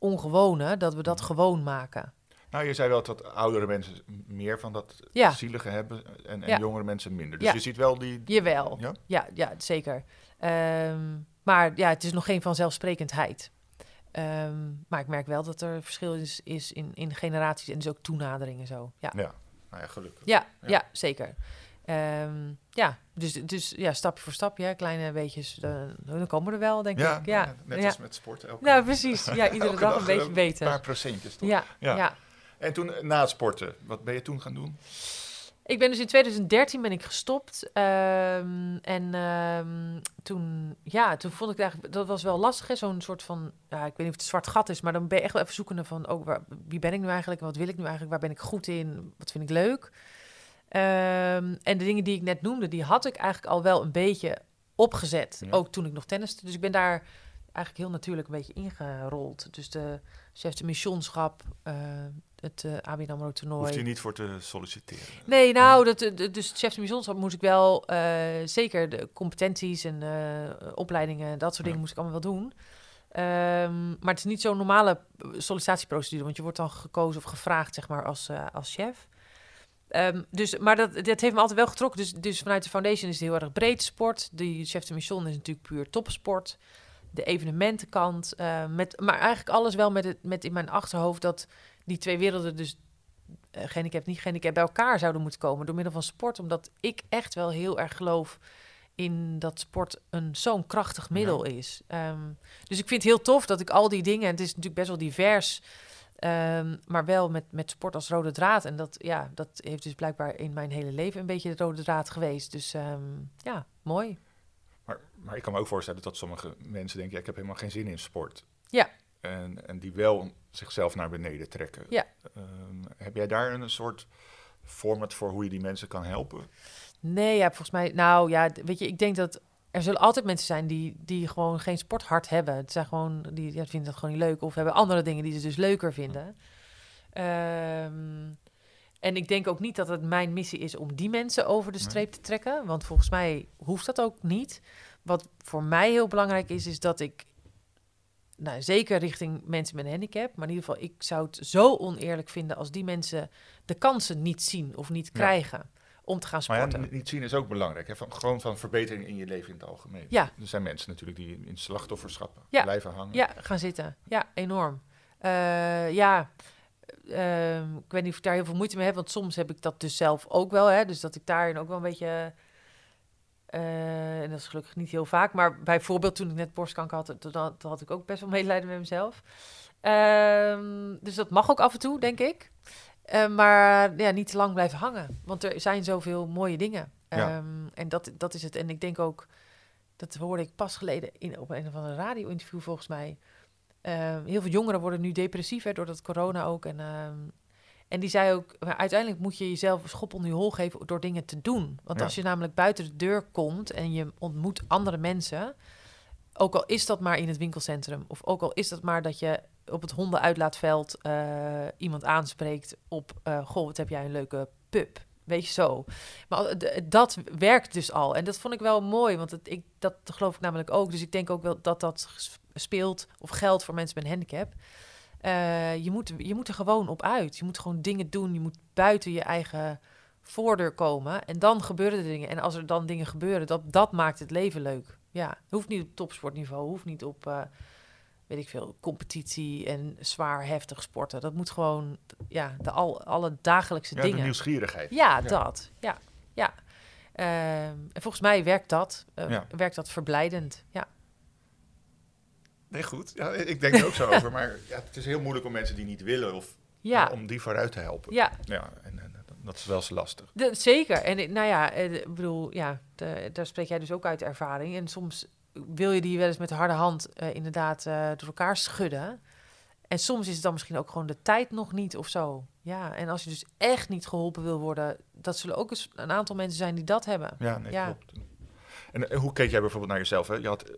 ongewone, dat we dat gewoon maken. Nou, je zei wel dat oudere mensen meer van dat Ja. zielige hebben en, en Ja. jongere mensen minder. Dus Ja. je ziet wel die... Jawel. Ja? Ja, ja, zeker. Ehm, maar ja, het is nog geen vanzelfsprekendheid. Ehm, maar ik merk wel dat er verschil is, is in, in generaties en dus ook toenadering en zo. Ja, Ja, nou ja, gelukkig. ja, Ja. ja. zeker. Ehm, ja, dus, dus ja, stapje voor stapje, hè, kleine beetjes, dan, dan komen we er wel, denk Ja, ik. Ja, net ja. als met sport. Elke, Nou, precies. Ja, <laughs> iedere dag een eh, beetje Een beter. paar procentjes, toch? Ja, Ja. ja. En toen eh, na het sporten, wat ben je toen gaan doen? Ik ben dus in 2013 ben ik gestopt. ehm, en ehm, toen, ja, toen vond ik het eigenlijk, dat was wel lastig, zo'n soort van, ja, ik weet niet of het een zwart gat is, maar dan ben je echt wel even zoekende van, ook waar, wie ben ik nu eigenlijk, en wat wil ik nu eigenlijk, waar ben ik goed in, wat vind ik leuk. Ehm, en de dingen die ik net noemde, die had ik eigenlijk al wel een beetje opgezet, Ja. ook toen ik nog tenniste. Dus ik ben daar eigenlijk heel natuurlijk een beetje ingerold. Dus de chef de missionschap, eh, het uh, ABN AMRO toernooi. Hoeft je niet voor te solliciteren? Nee, nou, dat, eh, de- dus het chef de missionschap moest ik wel eh, zeker de competenties en eh, opleidingen, dat soort Ja. dingen moest ik allemaal wel doen. Ehm, maar het is niet zo'n normale sollicitatieprocedure, want je wordt dan gekozen of gevraagd, zeg maar, als, eh, als chef. Ehm, dus, maar dat, dat heeft me altijd wel getrokken. Dus, dus vanuit de foundation is het heel erg breed sport. Die chef de mission is natuurlijk puur topsport. De evenementenkant. eh, met, maar eigenlijk alles wel met, het, met in mijn achterhoofd dat die twee werelden dus eh gehandicapt, niet gehandicapt, bij elkaar zouden moeten komen door middel van sport. Omdat ik echt wel heel erg geloof in dat sport een zo'n krachtig middel is. Ehm, dus ik vind het heel tof dat ik al die dingen, en het is natuurlijk best wel divers, ehm, maar wel met, met sport als rode draad. En dat, ja, dat heeft dus blijkbaar in mijn hele leven een beetje de rode draad geweest. Dus ehm, ja, mooi. Maar, maar ik kan me ook voorstellen dat sommige mensen denken, ja, ik heb helemaal geen zin in sport. Ja. En, en die wel zichzelf naar beneden trekken. Ja. Ehm, heb jij daar een soort format voor hoe je die mensen kan helpen? Nee, ja, volgens mij, nou ja, weet je, ik denk dat er zullen altijd mensen zijn die, die gewoon geen sporthart hebben. Het zijn gewoon, die ja, vinden dat gewoon niet leuk of hebben andere dingen die ze dus leuker vinden. Ehm, en ik denk ook niet dat het mijn missie is om die mensen over de streep te trekken, want volgens mij hoeft dat ook niet. Wat voor mij heel belangrijk is, is dat ik, nou zeker richting mensen met een handicap, maar in ieder geval, ik zou het zo oneerlijk vinden als die mensen de kansen niet zien of niet Ja. Om te gaan Maar ja, sporten. n- niet zien is ook belangrijk. Hè? Van, gewoon van verbetering in je leven in het algemeen. Ja. Er zijn mensen natuurlijk die in slachtofferschap Ja. blijven hangen. Ja, gaan zitten. Ja, enorm. Eh, ja, ehm, ik weet niet of ik daar heel veel moeite mee heb, want soms heb ik dat dus zelf ook wel. Hè, dus dat ik daarin ook wel een beetje. eh, en dat is gelukkig niet heel vaak, maar bijvoorbeeld toen ik net borstkanker had, toen had, toen had ik ook best wel medelijden met mezelf. Ehm, dus dat mag ook af en toe, denk ik. Eh, maar ja, niet te lang blijven hangen, want er zijn zoveel mooie dingen. Ja. Ehm, en dat, dat is het. En ik denk ook, dat hoorde ik pas geleden in, op een of andere radio-interview volgens mij. Ehm, heel veel jongeren worden nu depressief hè, door dat corona ook. En, ehm, en die zei ook, maar uiteindelijk moet je jezelf een schop onder je hol geven door dingen te doen. Want Ja. als je namelijk buiten de deur komt en je ontmoet andere mensen, ook al is dat maar in het winkelcentrum, of ook al is dat maar dat je op het hondenuitlaatveld eh, iemand aanspreekt op, eh, goh, wat heb jij een leuke pup. Weet je zo. Maar dat werkt dus al. En dat vond ik wel mooi, want ik, dat geloof ik namelijk ook. Dus ik denk ook wel dat dat speelt of geldt voor mensen met een handicap. Eh, je, moet, je moet er gewoon op uit. Je moet gewoon dingen doen. Je moet buiten je eigen voordeur komen. En dan gebeuren er dingen. En als er dan dingen gebeuren, dat, dat maakt het leven leuk. Ja, hoeft niet op topsportniveau. Hoeft niet op, weet ik veel, competitie en zwaar heftig sporten. Dat moet gewoon, ja, de al, alle dagelijkse Ja, de dingen. nieuwsgierigheid. Ja, Ja. dat. Ja, ja. Ehm, en volgens mij werkt dat, eh, Ja. werkt dat verblijdend. Ja. Nee, goed. Ja, ik denk er ook zo over. Maar ja, het is heel moeilijk om mensen die niet willen of Ja, om die vooruit te helpen. ja Ja, en, en dat is wel eens lastig. de- zeker. En ik- nou ja, eh, ik bedoel, ja, de- daar spreek jij dus ook uit ervaring. En soms wil je die wel eens met de harde hand eh, inderdaad eh, door elkaar schudden. En soms is het dan misschien ook gewoon de tijd nog niet of zo. Ja, en als je dus echt niet geholpen wil worden, dat zullen ook eens een aantal mensen zijn die dat hebben. Ja, nee, Ja. klopt. En, eh, hoe keek jij bijvoorbeeld naar jezelf? Hè? Je had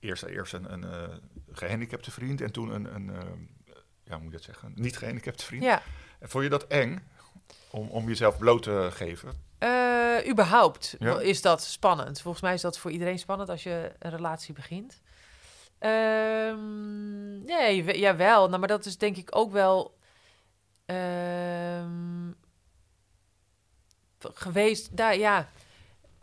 eerst, eerst een, een eh, gehandicapte vriend en toen een, een ja, hoe moet je dat zeggen, een niet gehandicapte vriend. Ja, En vond je dat eng om, om jezelf bloot te geven? Eh, überhaupt Ja. is dat spannend. Volgens mij is dat voor iedereen spannend als je een relatie begint. Ehm, nee, we- jawel. Nou, maar dat is denk ik ook wel... ehm, geweest. Daar, ja.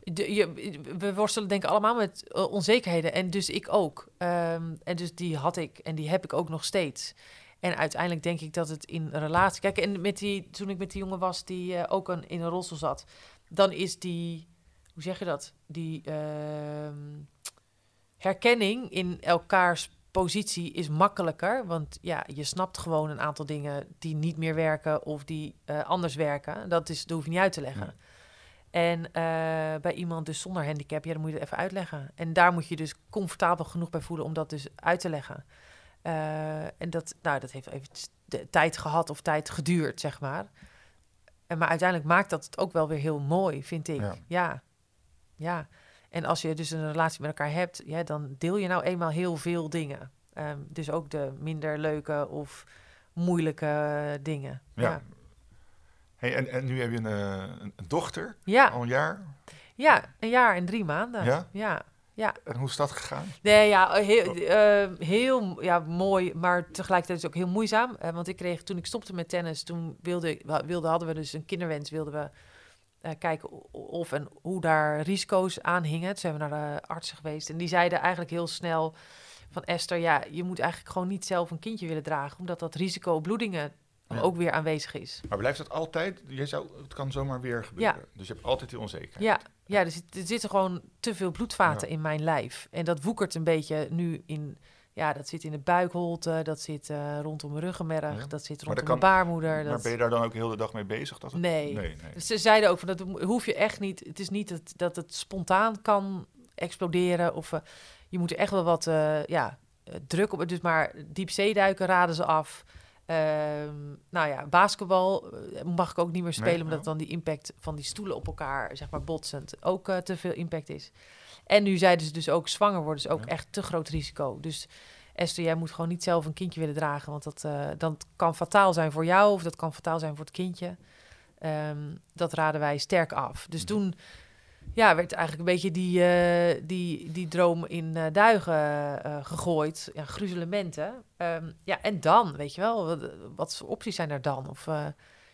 De, je, we worstelen denk ik allemaal met eh, onzekerheden. En dus ik ook. Ehm, en dus die had ik en die heb ik ook nog steeds. En uiteindelijk denk ik dat het in relatie... Kijk, en met die, toen ik met die jongen was die eh, ook een, in een rolstoel zat... dan is die... Hoe zeg je dat? Die ehm, herkenning in elkaars positie is makkelijker. Want ja, je snapt gewoon een aantal dingen die niet meer werken of die eh, anders werken. Dat, is, dat hoef je niet uit te leggen. En uh, bij iemand dus zonder handicap, ja, dan moet je het even uitleggen. En daar moet je dus comfortabel genoeg bij voelen om dat dus uit te leggen. Uh, en dat, nou, dat heeft even tijd gehad of tijd geduurd, zeg maar. En, maar uiteindelijk maakt dat het ook wel weer heel mooi, vind ik. Ja. ja. ja. En als je dus een relatie met elkaar hebt, ja, dan deel je nou eenmaal heel veel dingen. Um, dus ook de minder leuke of moeilijke dingen. Ja. ja. Hey, en, en nu heb je een, een, een dochter, ja. al een jaar? Ja, een jaar en drie maanden. Ja? Ja. Ja. En hoe is dat gegaan? Nee, ja, heel, uh, heel ja, mooi, maar tegelijkertijd is het ook heel moeizaam. Uh, want ik kreeg, toen ik stopte met tennis, toen wilde, wilde, hadden we dus een kinderwens, wilden we uh, kijken of en hoe daar risico's aan hingen. Toen zijn we naar de artsen geweest en die zeiden eigenlijk heel snel van Esther, ja, je moet eigenlijk gewoon niet zelf een kindje willen dragen, omdat dat risico op bloedingen ja. ook weer aanwezig is. Maar blijft dat altijd? Je zou, het kan zomaar weer gebeuren. Ja. Dus je hebt altijd die onzekerheid. Ja, ja er, zit, er zitten gewoon te veel bloedvaten ja. in mijn lijf. En dat woekert een beetje nu in... Ja, dat zit in de buikholte, dat zit uh, rondom mijn ruggenmerg, dat zit rondom mijn baarmoeder. Maar dat... ben je daar dan ook de hele dag mee bezig? Dat het... nee. nee, nee. Dus ze zeiden ook van, dat hoef je echt niet... Het is niet dat, dat het spontaan kan exploderen of... Uh, je moet er echt wel wat uh, ja, druk op... Dus maar diepzeeduiken raden ze af... Um, nou ja, basketbal mag ik ook niet meer spelen, nee, omdat dan die impact van die stoelen op elkaar, zeg maar, botsend, ook uh, te veel impact is. En nu zeiden ze dus ook, zwanger worden is ook ja. echt te groot risico. Dus Esther, jij moet gewoon niet zelf een kindje willen dragen, want dat, uh, dat kan fataal zijn voor jou of dat kan fataal zijn voor het kindje. Um, dat raden wij sterk af. Dus mm. toen ja, werd eigenlijk een beetje die, uh, die, die droom in uh, duigen uh, gegooid. Ja, gruzelementen. Um, ja, en dan, weet je wel, wat, wat voor opties zijn er dan? Of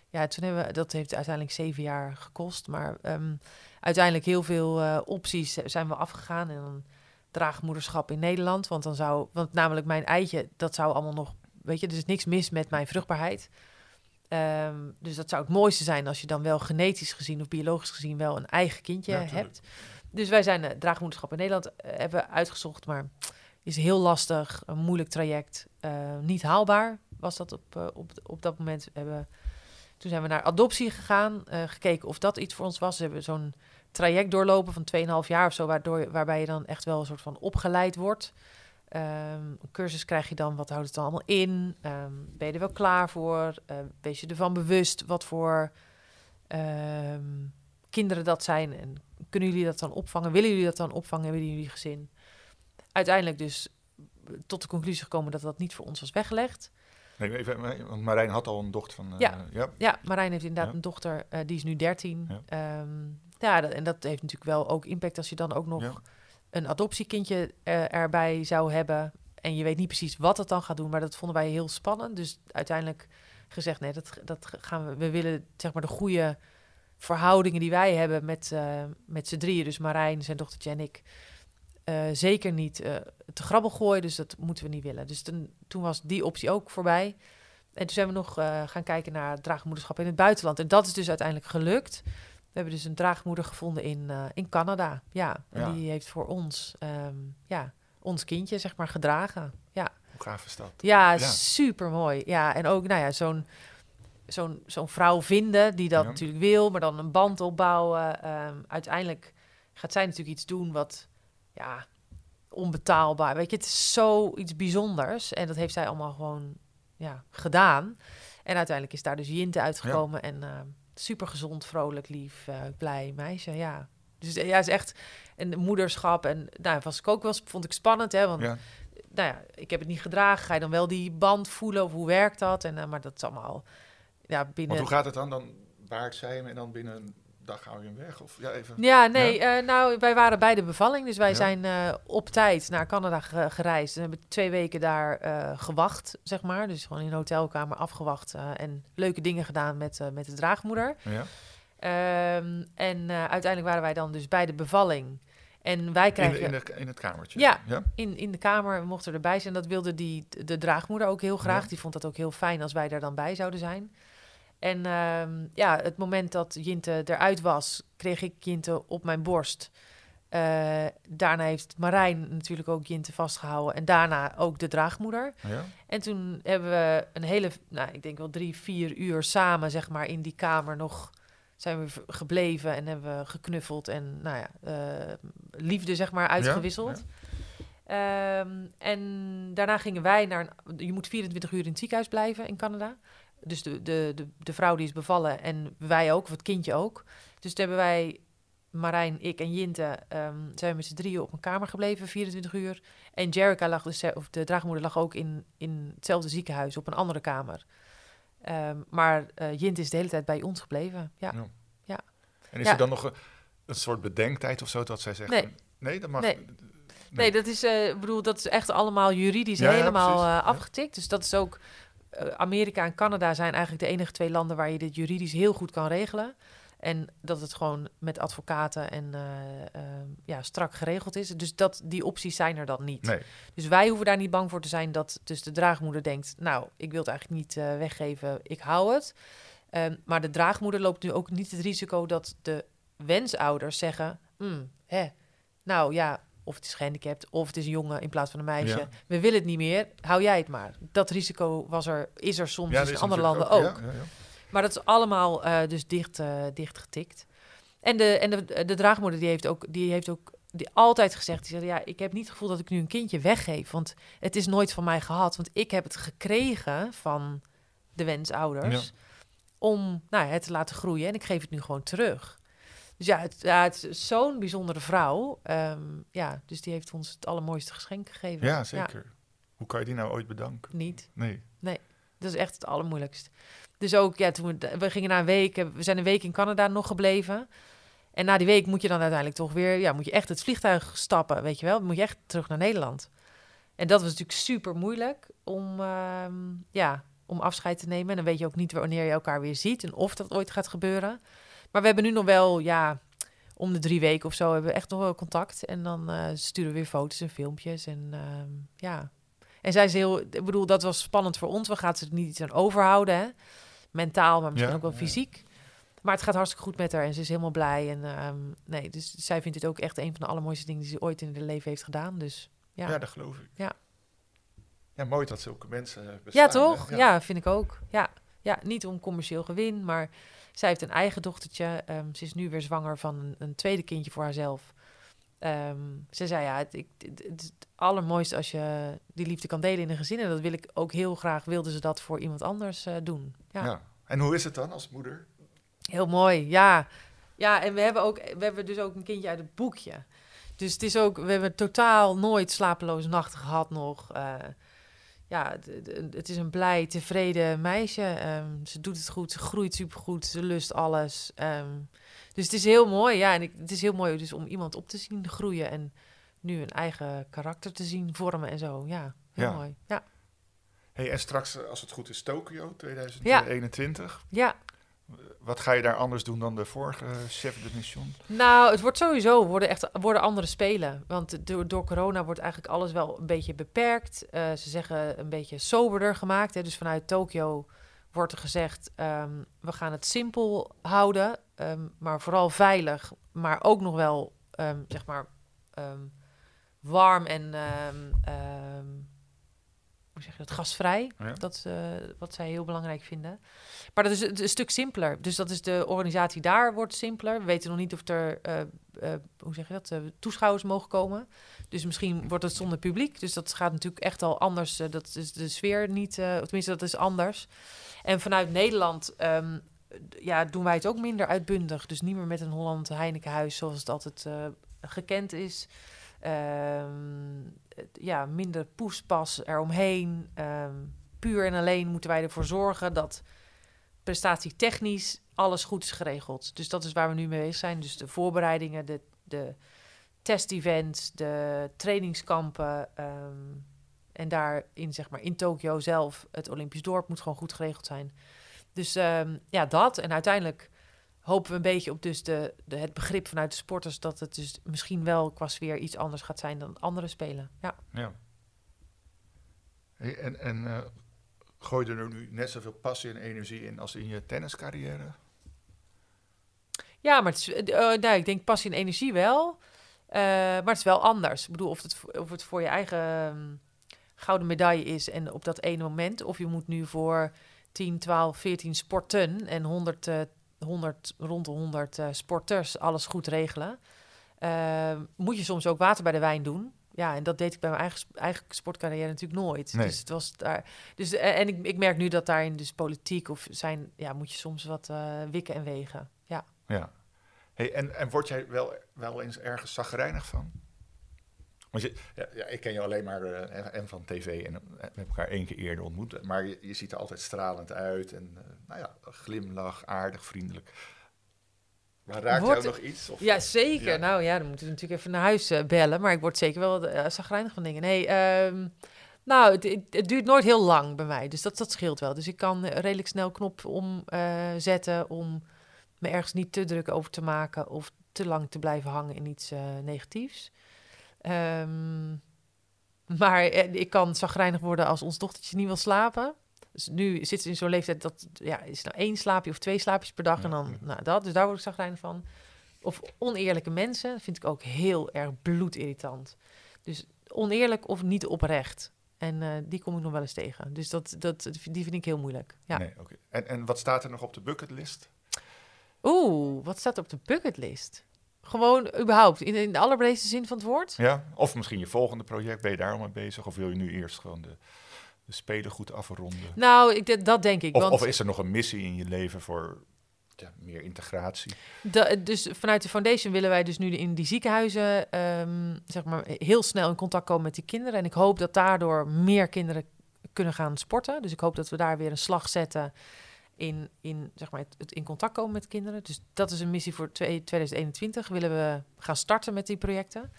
ja, toen hebben we, dat heeft uiteindelijk zeven jaar gekost. Maar um, uiteindelijk heel veel opties zijn we afgegaan. En dan draagmoederschap in Nederland. Want dan zou, want namelijk mijn eitje, dat zou allemaal nog, weet je, er is niks mis met mijn vruchtbaarheid. Um, dus dat zou het mooiste zijn als je dan wel genetisch gezien of biologisch gezien wel een eigen kindje ja, hebt. Dus wij zijn uh, draagmoederschap in Nederland uh, hebben uitgezocht, maar is heel lastig, een moeilijk traject, uh, niet haalbaar was dat op, op, op dat moment. Hebben, toen zijn we naar adoptie gegaan, gekeken of dat iets voor ons was. We hebben zo'n traject doorlopen van 2,5 jaar of zo, waardoor, waarbij je dan echt wel een soort van opgeleid wordt. Um, een cursus krijg je dan, wat houdt het dan allemaal in? Um, ben je er wel klaar voor? Uh, wees je ervan bewust wat voor kinderen dat zijn? En kunnen jullie dat dan opvangen? Willen jullie dat dan opvangen? Willen jullie gezin? Uiteindelijk dus tot de conclusie gekomen dat dat niet voor ons was weggelegd. Nee, even, want Marijn had al een dochter van... Uh, ja. ja. Ja. Marijn heeft inderdaad ja. een dochter, uh, die is nu 13. Ja, ja dat, en dat heeft natuurlijk wel ook impact als je dan ook nog... Een adoptiekindje uh, erbij zou hebben. En je weet niet precies wat het dan gaat doen, maar dat vonden wij heel spannend. Dus uiteindelijk gezegd, nee, dat, dat gaan we. We willen zeg maar de goede verhoudingen die wij hebben met, uh, met z'n drieën, dus Marijn, zijn dochtertje en ik, uh, zeker niet te grabbel gooien. Dus dat moeten we niet willen. Dus toen was die optie ook voorbij. En toen zijn we nog gaan kijken naar draagmoederschap in het buitenland. En dat is dus uiteindelijk gelukt. We hebben dus een draagmoeder gevonden in, uh, in Canada. Ja, en ja. die heeft voor ons, um, ja, ons kindje, zeg maar, gedragen. Ja. Hoe gaaf is dat? Ja, ja. super mooi. Ja, en ook, nou ja, zo'n zo'n zo'n vrouw vinden die dat ja. natuurlijk wil, maar dan een band opbouwen. Um, uiteindelijk gaat zij natuurlijk iets doen wat, ja, onbetaalbaar. Weet je, het is zoiets bijzonders. En dat heeft zij allemaal gewoon, ja, gedaan. En uiteindelijk is daar dus Jinte uitgekomen en... Uh, super gezond, vrolijk, lief, uh, blij meisje. Ja. Dus ja, is echt een moederschap. En nou, was ik ook wel, vond ik spannend, hè? Want ja. nou ja, ik heb het niet gedragen. Ga je dan wel die band voelen of hoe werkt dat? En, uh, maar dat is allemaal ja, binnen. Want hoe gaat het dan? Dan baart zij hem en dan binnen dag hou je hem weg? Of, ja, even. Ja, nee, eh, nou, wij waren bij de bevalling. Dus wij Ja. zijn eh, op tijd naar Canada ge- gereisd. En hebben twee weken daar eh, gewacht, zeg maar. Dus gewoon in een hotelkamer afgewacht. en leuke dingen gedaan met, met de draagmoeder. Ja. Ehm, en uiteindelijk waren wij dan dus bij de bevalling. En wij In, krijgen... de- in, de, in het kamertje? Ja. ja? in, in de kamer, we mochten erbij zijn. Dat wilde die, de draagmoeder ook heel graag. Die vond dat ook heel fijn als wij daar dan bij zouden zijn. En ehm, ja, het moment dat Jinte eruit was, kreeg ik Jinte op mijn borst. Eh, daarna heeft Marijn natuurlijk ook Jinte vastgehouden. En daarna ook de draagmoeder. Ja? En toen hebben we een hele, nou, ik denk wel drie, vier uur samen, zeg maar, in die kamer nog zijn we gebleven en hebben we geknuffeld en, nou ja, eh, liefde, zeg maar, uitgewisseld. Ehm, en daarna gingen wij naar, een, je moet 24 uur in het ziekenhuis blijven in Canada. Dus de, de, de, de vrouw die is bevallen en wij ook, of het kindje ook. Dus toen hebben wij, Marijn, ik en Jinte, ehm, zijn we met z'n drieën op een kamer gebleven, 24 uur. En Jerica lag, dus, of de draagmoeder lag ook in, in hetzelfde ziekenhuis op een andere kamer. Ehm, maar eh Jint is de hele tijd bij ons gebleven. Ja. Ja. En is Ja. er dan nog een, een soort bedenktijd of zo dat zij zegt... Nee. dat mag... Nee. Nee, dat is, ik bedoel, dat is echt allemaal juridisch Ja, helemaal eh, afgetikt. Dus dat is ook. Eh, Amerika en Canada zijn eigenlijk de enige twee landen waar je dit juridisch heel goed kan regelen. En dat het gewoon met advocaten en eh, eh, ja, strak geregeld is. Dus dat, die opties zijn er dan niet. Nee. Dus wij hoeven daar niet bang voor te zijn dat dus de draagmoeder denkt... nou, ik wil het eigenlijk niet eh, weggeven, ik hou het. Ehm, maar de draagmoeder loopt nu ook niet het risico dat de wensouders zeggen... "Hmm, hè, nou ja, of het is gehandicapt of het is een jongen in plaats van een meisje. Ja. We willen het niet meer, hou jij het maar. Dat risico was er, is er soms Ja, dus in andere landen ook. ja, ja, ja. Maar dat is allemaal eh, dus dicht, eh, dicht getikt. En, de, en de, de draagmoeder die heeft ook, die heeft ook die altijd gezegd, die zei, ja, ik heb niet het gevoel dat ik nu een kindje weggeef, want het is nooit van mij gehad, want ik heb het gekregen van de wensouders om nou, het te laten groeien en ik geef het nu gewoon terug. Dus ja, het, ja, het is zo'n bijzondere vrouw. Ehm, ja, dus die heeft ons het allermooiste geschenk gegeven. Ja, zeker. Hoe kan je die nou ooit bedanken? niet. Nee. Dat is echt het allermoeilijkst. Dus ook, ja, toen we, we gingen na een week, eh, we zijn een week in Canada nog gebleven. En na die week moet je dan uiteindelijk toch weer, ja, moet je echt het vliegtuig stappen, weet je wel. Moet je echt terug naar Nederland. En dat was natuurlijk super moeilijk om, ehm, ja, om afscheid te nemen. En dan weet je ook niet wanneer je elkaar weer ziet en of dat ooit gaat gebeuren. Maar we hebben nu nog wel, ja, om de drie weken of zo hebben we echt nog wel contact. En dan eh, sturen we weer foto's en filmpjes. En ehm, ja. En zij is heel, ik bedoel, dat was spannend voor ons. We gaan ze er niet iets aan overhouden, hè. Mentaal, maar misschien Ja, ook wel ja. fysiek. Maar het gaat hartstikke goed met haar en ze is helemaal blij. En ehm, nee, dus zij vindt dit ook echt een van de allermooiste dingen die ze ooit in haar leven heeft gedaan. Dus ja, Ja, ja, dat geloof ik. Ja. Ja, mooi dat zulke mensen eh, bestaan. hè? toch? Ja. vind ik ook. Ja. ja, niet om commercieel gewin, maar zij heeft een eigen dochtertje. Ehm, ze is nu weer zwanger van een, een tweede kindje voor haarzelf. Ehm, ze zei ja, het, ik, het, het is het allermooiste als je die liefde kan delen in een gezin. En dat wil ik ook heel graag, wilde ze dat voor iemand anders eh, doen. Ja. Ja. En hoe is het dan als moeder? Heel mooi, ja. Ja, en we hebben, ook, we hebben dus ook een kindje uit het boekje. Dus het is ook, we hebben totaal nooit slapeloze nachten gehad nog. Eh, ja, het, is een blij, tevreden meisje. Ehm, ze doet het goed, ze groeit supergoed, ze lust alles. Ehm, dus het is heel mooi, ja. En ik, het is heel mooi dus om iemand op te zien groeien en nu een eigen karakter te zien vormen en zo. Ja, heel Ja. mooi. Ja, Hey, en straks, eh, als het goed is, Tokio 2021. ja. Wat ga je daar anders doen dan de vorige chef de mission? Nou, het wordt sowieso worden echt worden andere spelen. Want door, door corona wordt eigenlijk alles wel een beetje beperkt. Eh, ze zeggen een beetje soberder gemaakt. Hè. Dus vanuit Tokio wordt er gezegd: ehm, we gaan het simpel houden, ehm, maar vooral veilig, maar ook nog wel ehm, zeg maar warm en hoe zeg je dat, gasvrij. Ja. Dat is eh, wat zij heel belangrijk vinden. Maar dat is een, een stuk simpeler. Dus dat is de organisatie daar wordt simpeler. We weten nog niet of er, eh, eh, hoe zeg je dat, toeschouwers mogen komen. Dus misschien wordt het zonder publiek. Dus dat gaat natuurlijk echt al anders. dat is de sfeer niet, of tenminste dat is anders. En vanuit Nederland ehm, ja, doen wij het ook minder uitbundig. Dus niet meer met een Holland Heinekenhuis zoals het altijd gekend is. Ehm, ja, minder poespas eromheen. Ehm puur en alleen moeten wij ervoor zorgen dat prestatietechnisch alles goed is geregeld. Dus dat is waar we nu mee bezig zijn. Dus de voorbereidingen, de, de testevents, de trainingskampen. ehm, en daarin, zeg maar, in Tokio zelf, het Olympisch dorp moet gewoon goed geregeld zijn. Dus ehm, ja, dat. En uiteindelijk hopen we een beetje op dus de, de, het begrip vanuit de sporters... dat het dus misschien wel qua sfeer iets anders gaat zijn dan andere spelen. Ja. Ja. Hey, en en eh, gooi je er nu net zoveel passie en energie in als in je tenniscarrière? Ja, maar het is, eh, eh, nou, ik denk passie en energie wel. Maar het is wel anders. Ik bedoel, of het, of het voor je eigen ehm, gouden medaille is en op dat ene moment. Of je moet nu voor 10, 12, 14 sporten en 100, eh 100 rond de 100 eh, sporters alles goed regelen. Eh, moet je soms ook water bij de wijn doen. Ja, en dat deed ik bij mijn eigen, eigen sportcarrière natuurlijk nooit. Nee. Dus het was daar. Dus, eh, en ik, ik merk nu dat daarin dus politiek of zijn, ja, moet je soms wat eh, wikken en wegen. Ja. Ja. Hey, en, en word jij wel, wel eens ergens zagrijnig van? Want je, ja, ik ken je alleen maar eh, en van tv en eh, we hebben elkaar één keer eerder ontmoet. Maar je, je ziet er altijd stralend uit en eh, nou ja, glimlach, aardig, vriendelijk. Maar raakt jou nog iets? Of, Ja, zeker. Ja. Nou ja, dan moeten we natuurlijk even naar huis eh, bellen. Maar ik word zeker wel uh, zagrijnig van dingen. Nee, ehm, nou, het, het, het duurt nooit heel lang bij mij. Dus dat, dat scheelt wel. Dus ik kan eh, redelijk snel knop omzetten om me ergens niet te druk over te maken of te lang te blijven hangen in iets eh, negatiefs. Ehm, maar eh, ik kan zagrijnig worden als ons dochtertje niet wil slapen. Dus nu zit ze in zo'n leeftijd dat ja, is nou één slaapje of twee slaapjes per dag en dan nou, dat. Dus daar word ik zagrijnig van. Of oneerlijke mensen dat vind ik ook heel erg bloedirritant. Dus oneerlijk of niet oprecht. En eh, die kom ik nog wel eens tegen. Dus dat, dat, die vind ik heel moeilijk. Ja. Nee, oké. en, en wat staat er nog op de bucketlist? Oeh, wat staat op de bucketlist? Gewoon überhaupt, in, in de allerbreedste zin van het woord? Ja? Of misschien je volgende project, ben je daar al mee bezig? Of wil je nu eerst gewoon de, de spelen goed afronden? Nou, ik, dat denk ik. Of, want of is er nog een missie in je leven voor ja, meer integratie? Da- dus vanuit de foundation willen wij dus nu in die ziekenhuizen ehm, zeg maar heel snel in contact komen met die kinderen. En ik hoop dat daardoor meer kinderen kunnen gaan sporten. Dus ik hoop dat we daar weer een slag zetten in, in, zeg maar, het, in contact komen met kinderen. Dus dat is een missie voor twee- 2021. Willen we gaan starten met die projecten.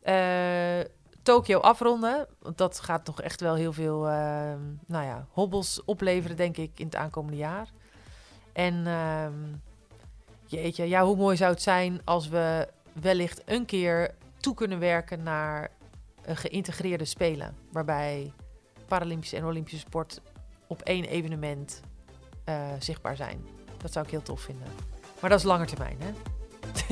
Eh Tokio afronden. Want dat gaat toch echt wel heel veel ehm, nou ja, hobbels opleveren, denk ik, in het aankomende jaar. En ehm, Jeetje, ja, hoe mooi zou het zijn als we wellicht een keer toe kunnen werken naar een geïntegreerde spelen. Waarbij Paralympische en Olympische sport op één evenement eh, zichtbaar zijn. Dat zou ik heel tof vinden. Maar dat is langer termijn, hè?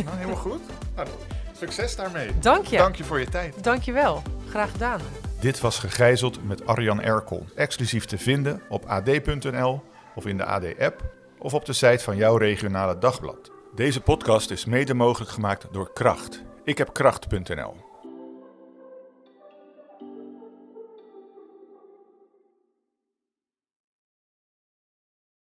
Nou, helemaal goed. Nou, succes daarmee. Dank je. Dank je voor je tijd. Dank je wel. Graag gedaan. Dit was Gegijzeld met Arjan Erkel. Exclusief te vinden op ad.nl of in de AD-app of op de site van jouw regionale dagblad. Deze podcast is mede mogelijk gemaakt door Kracht. Ik heb kracht.nl.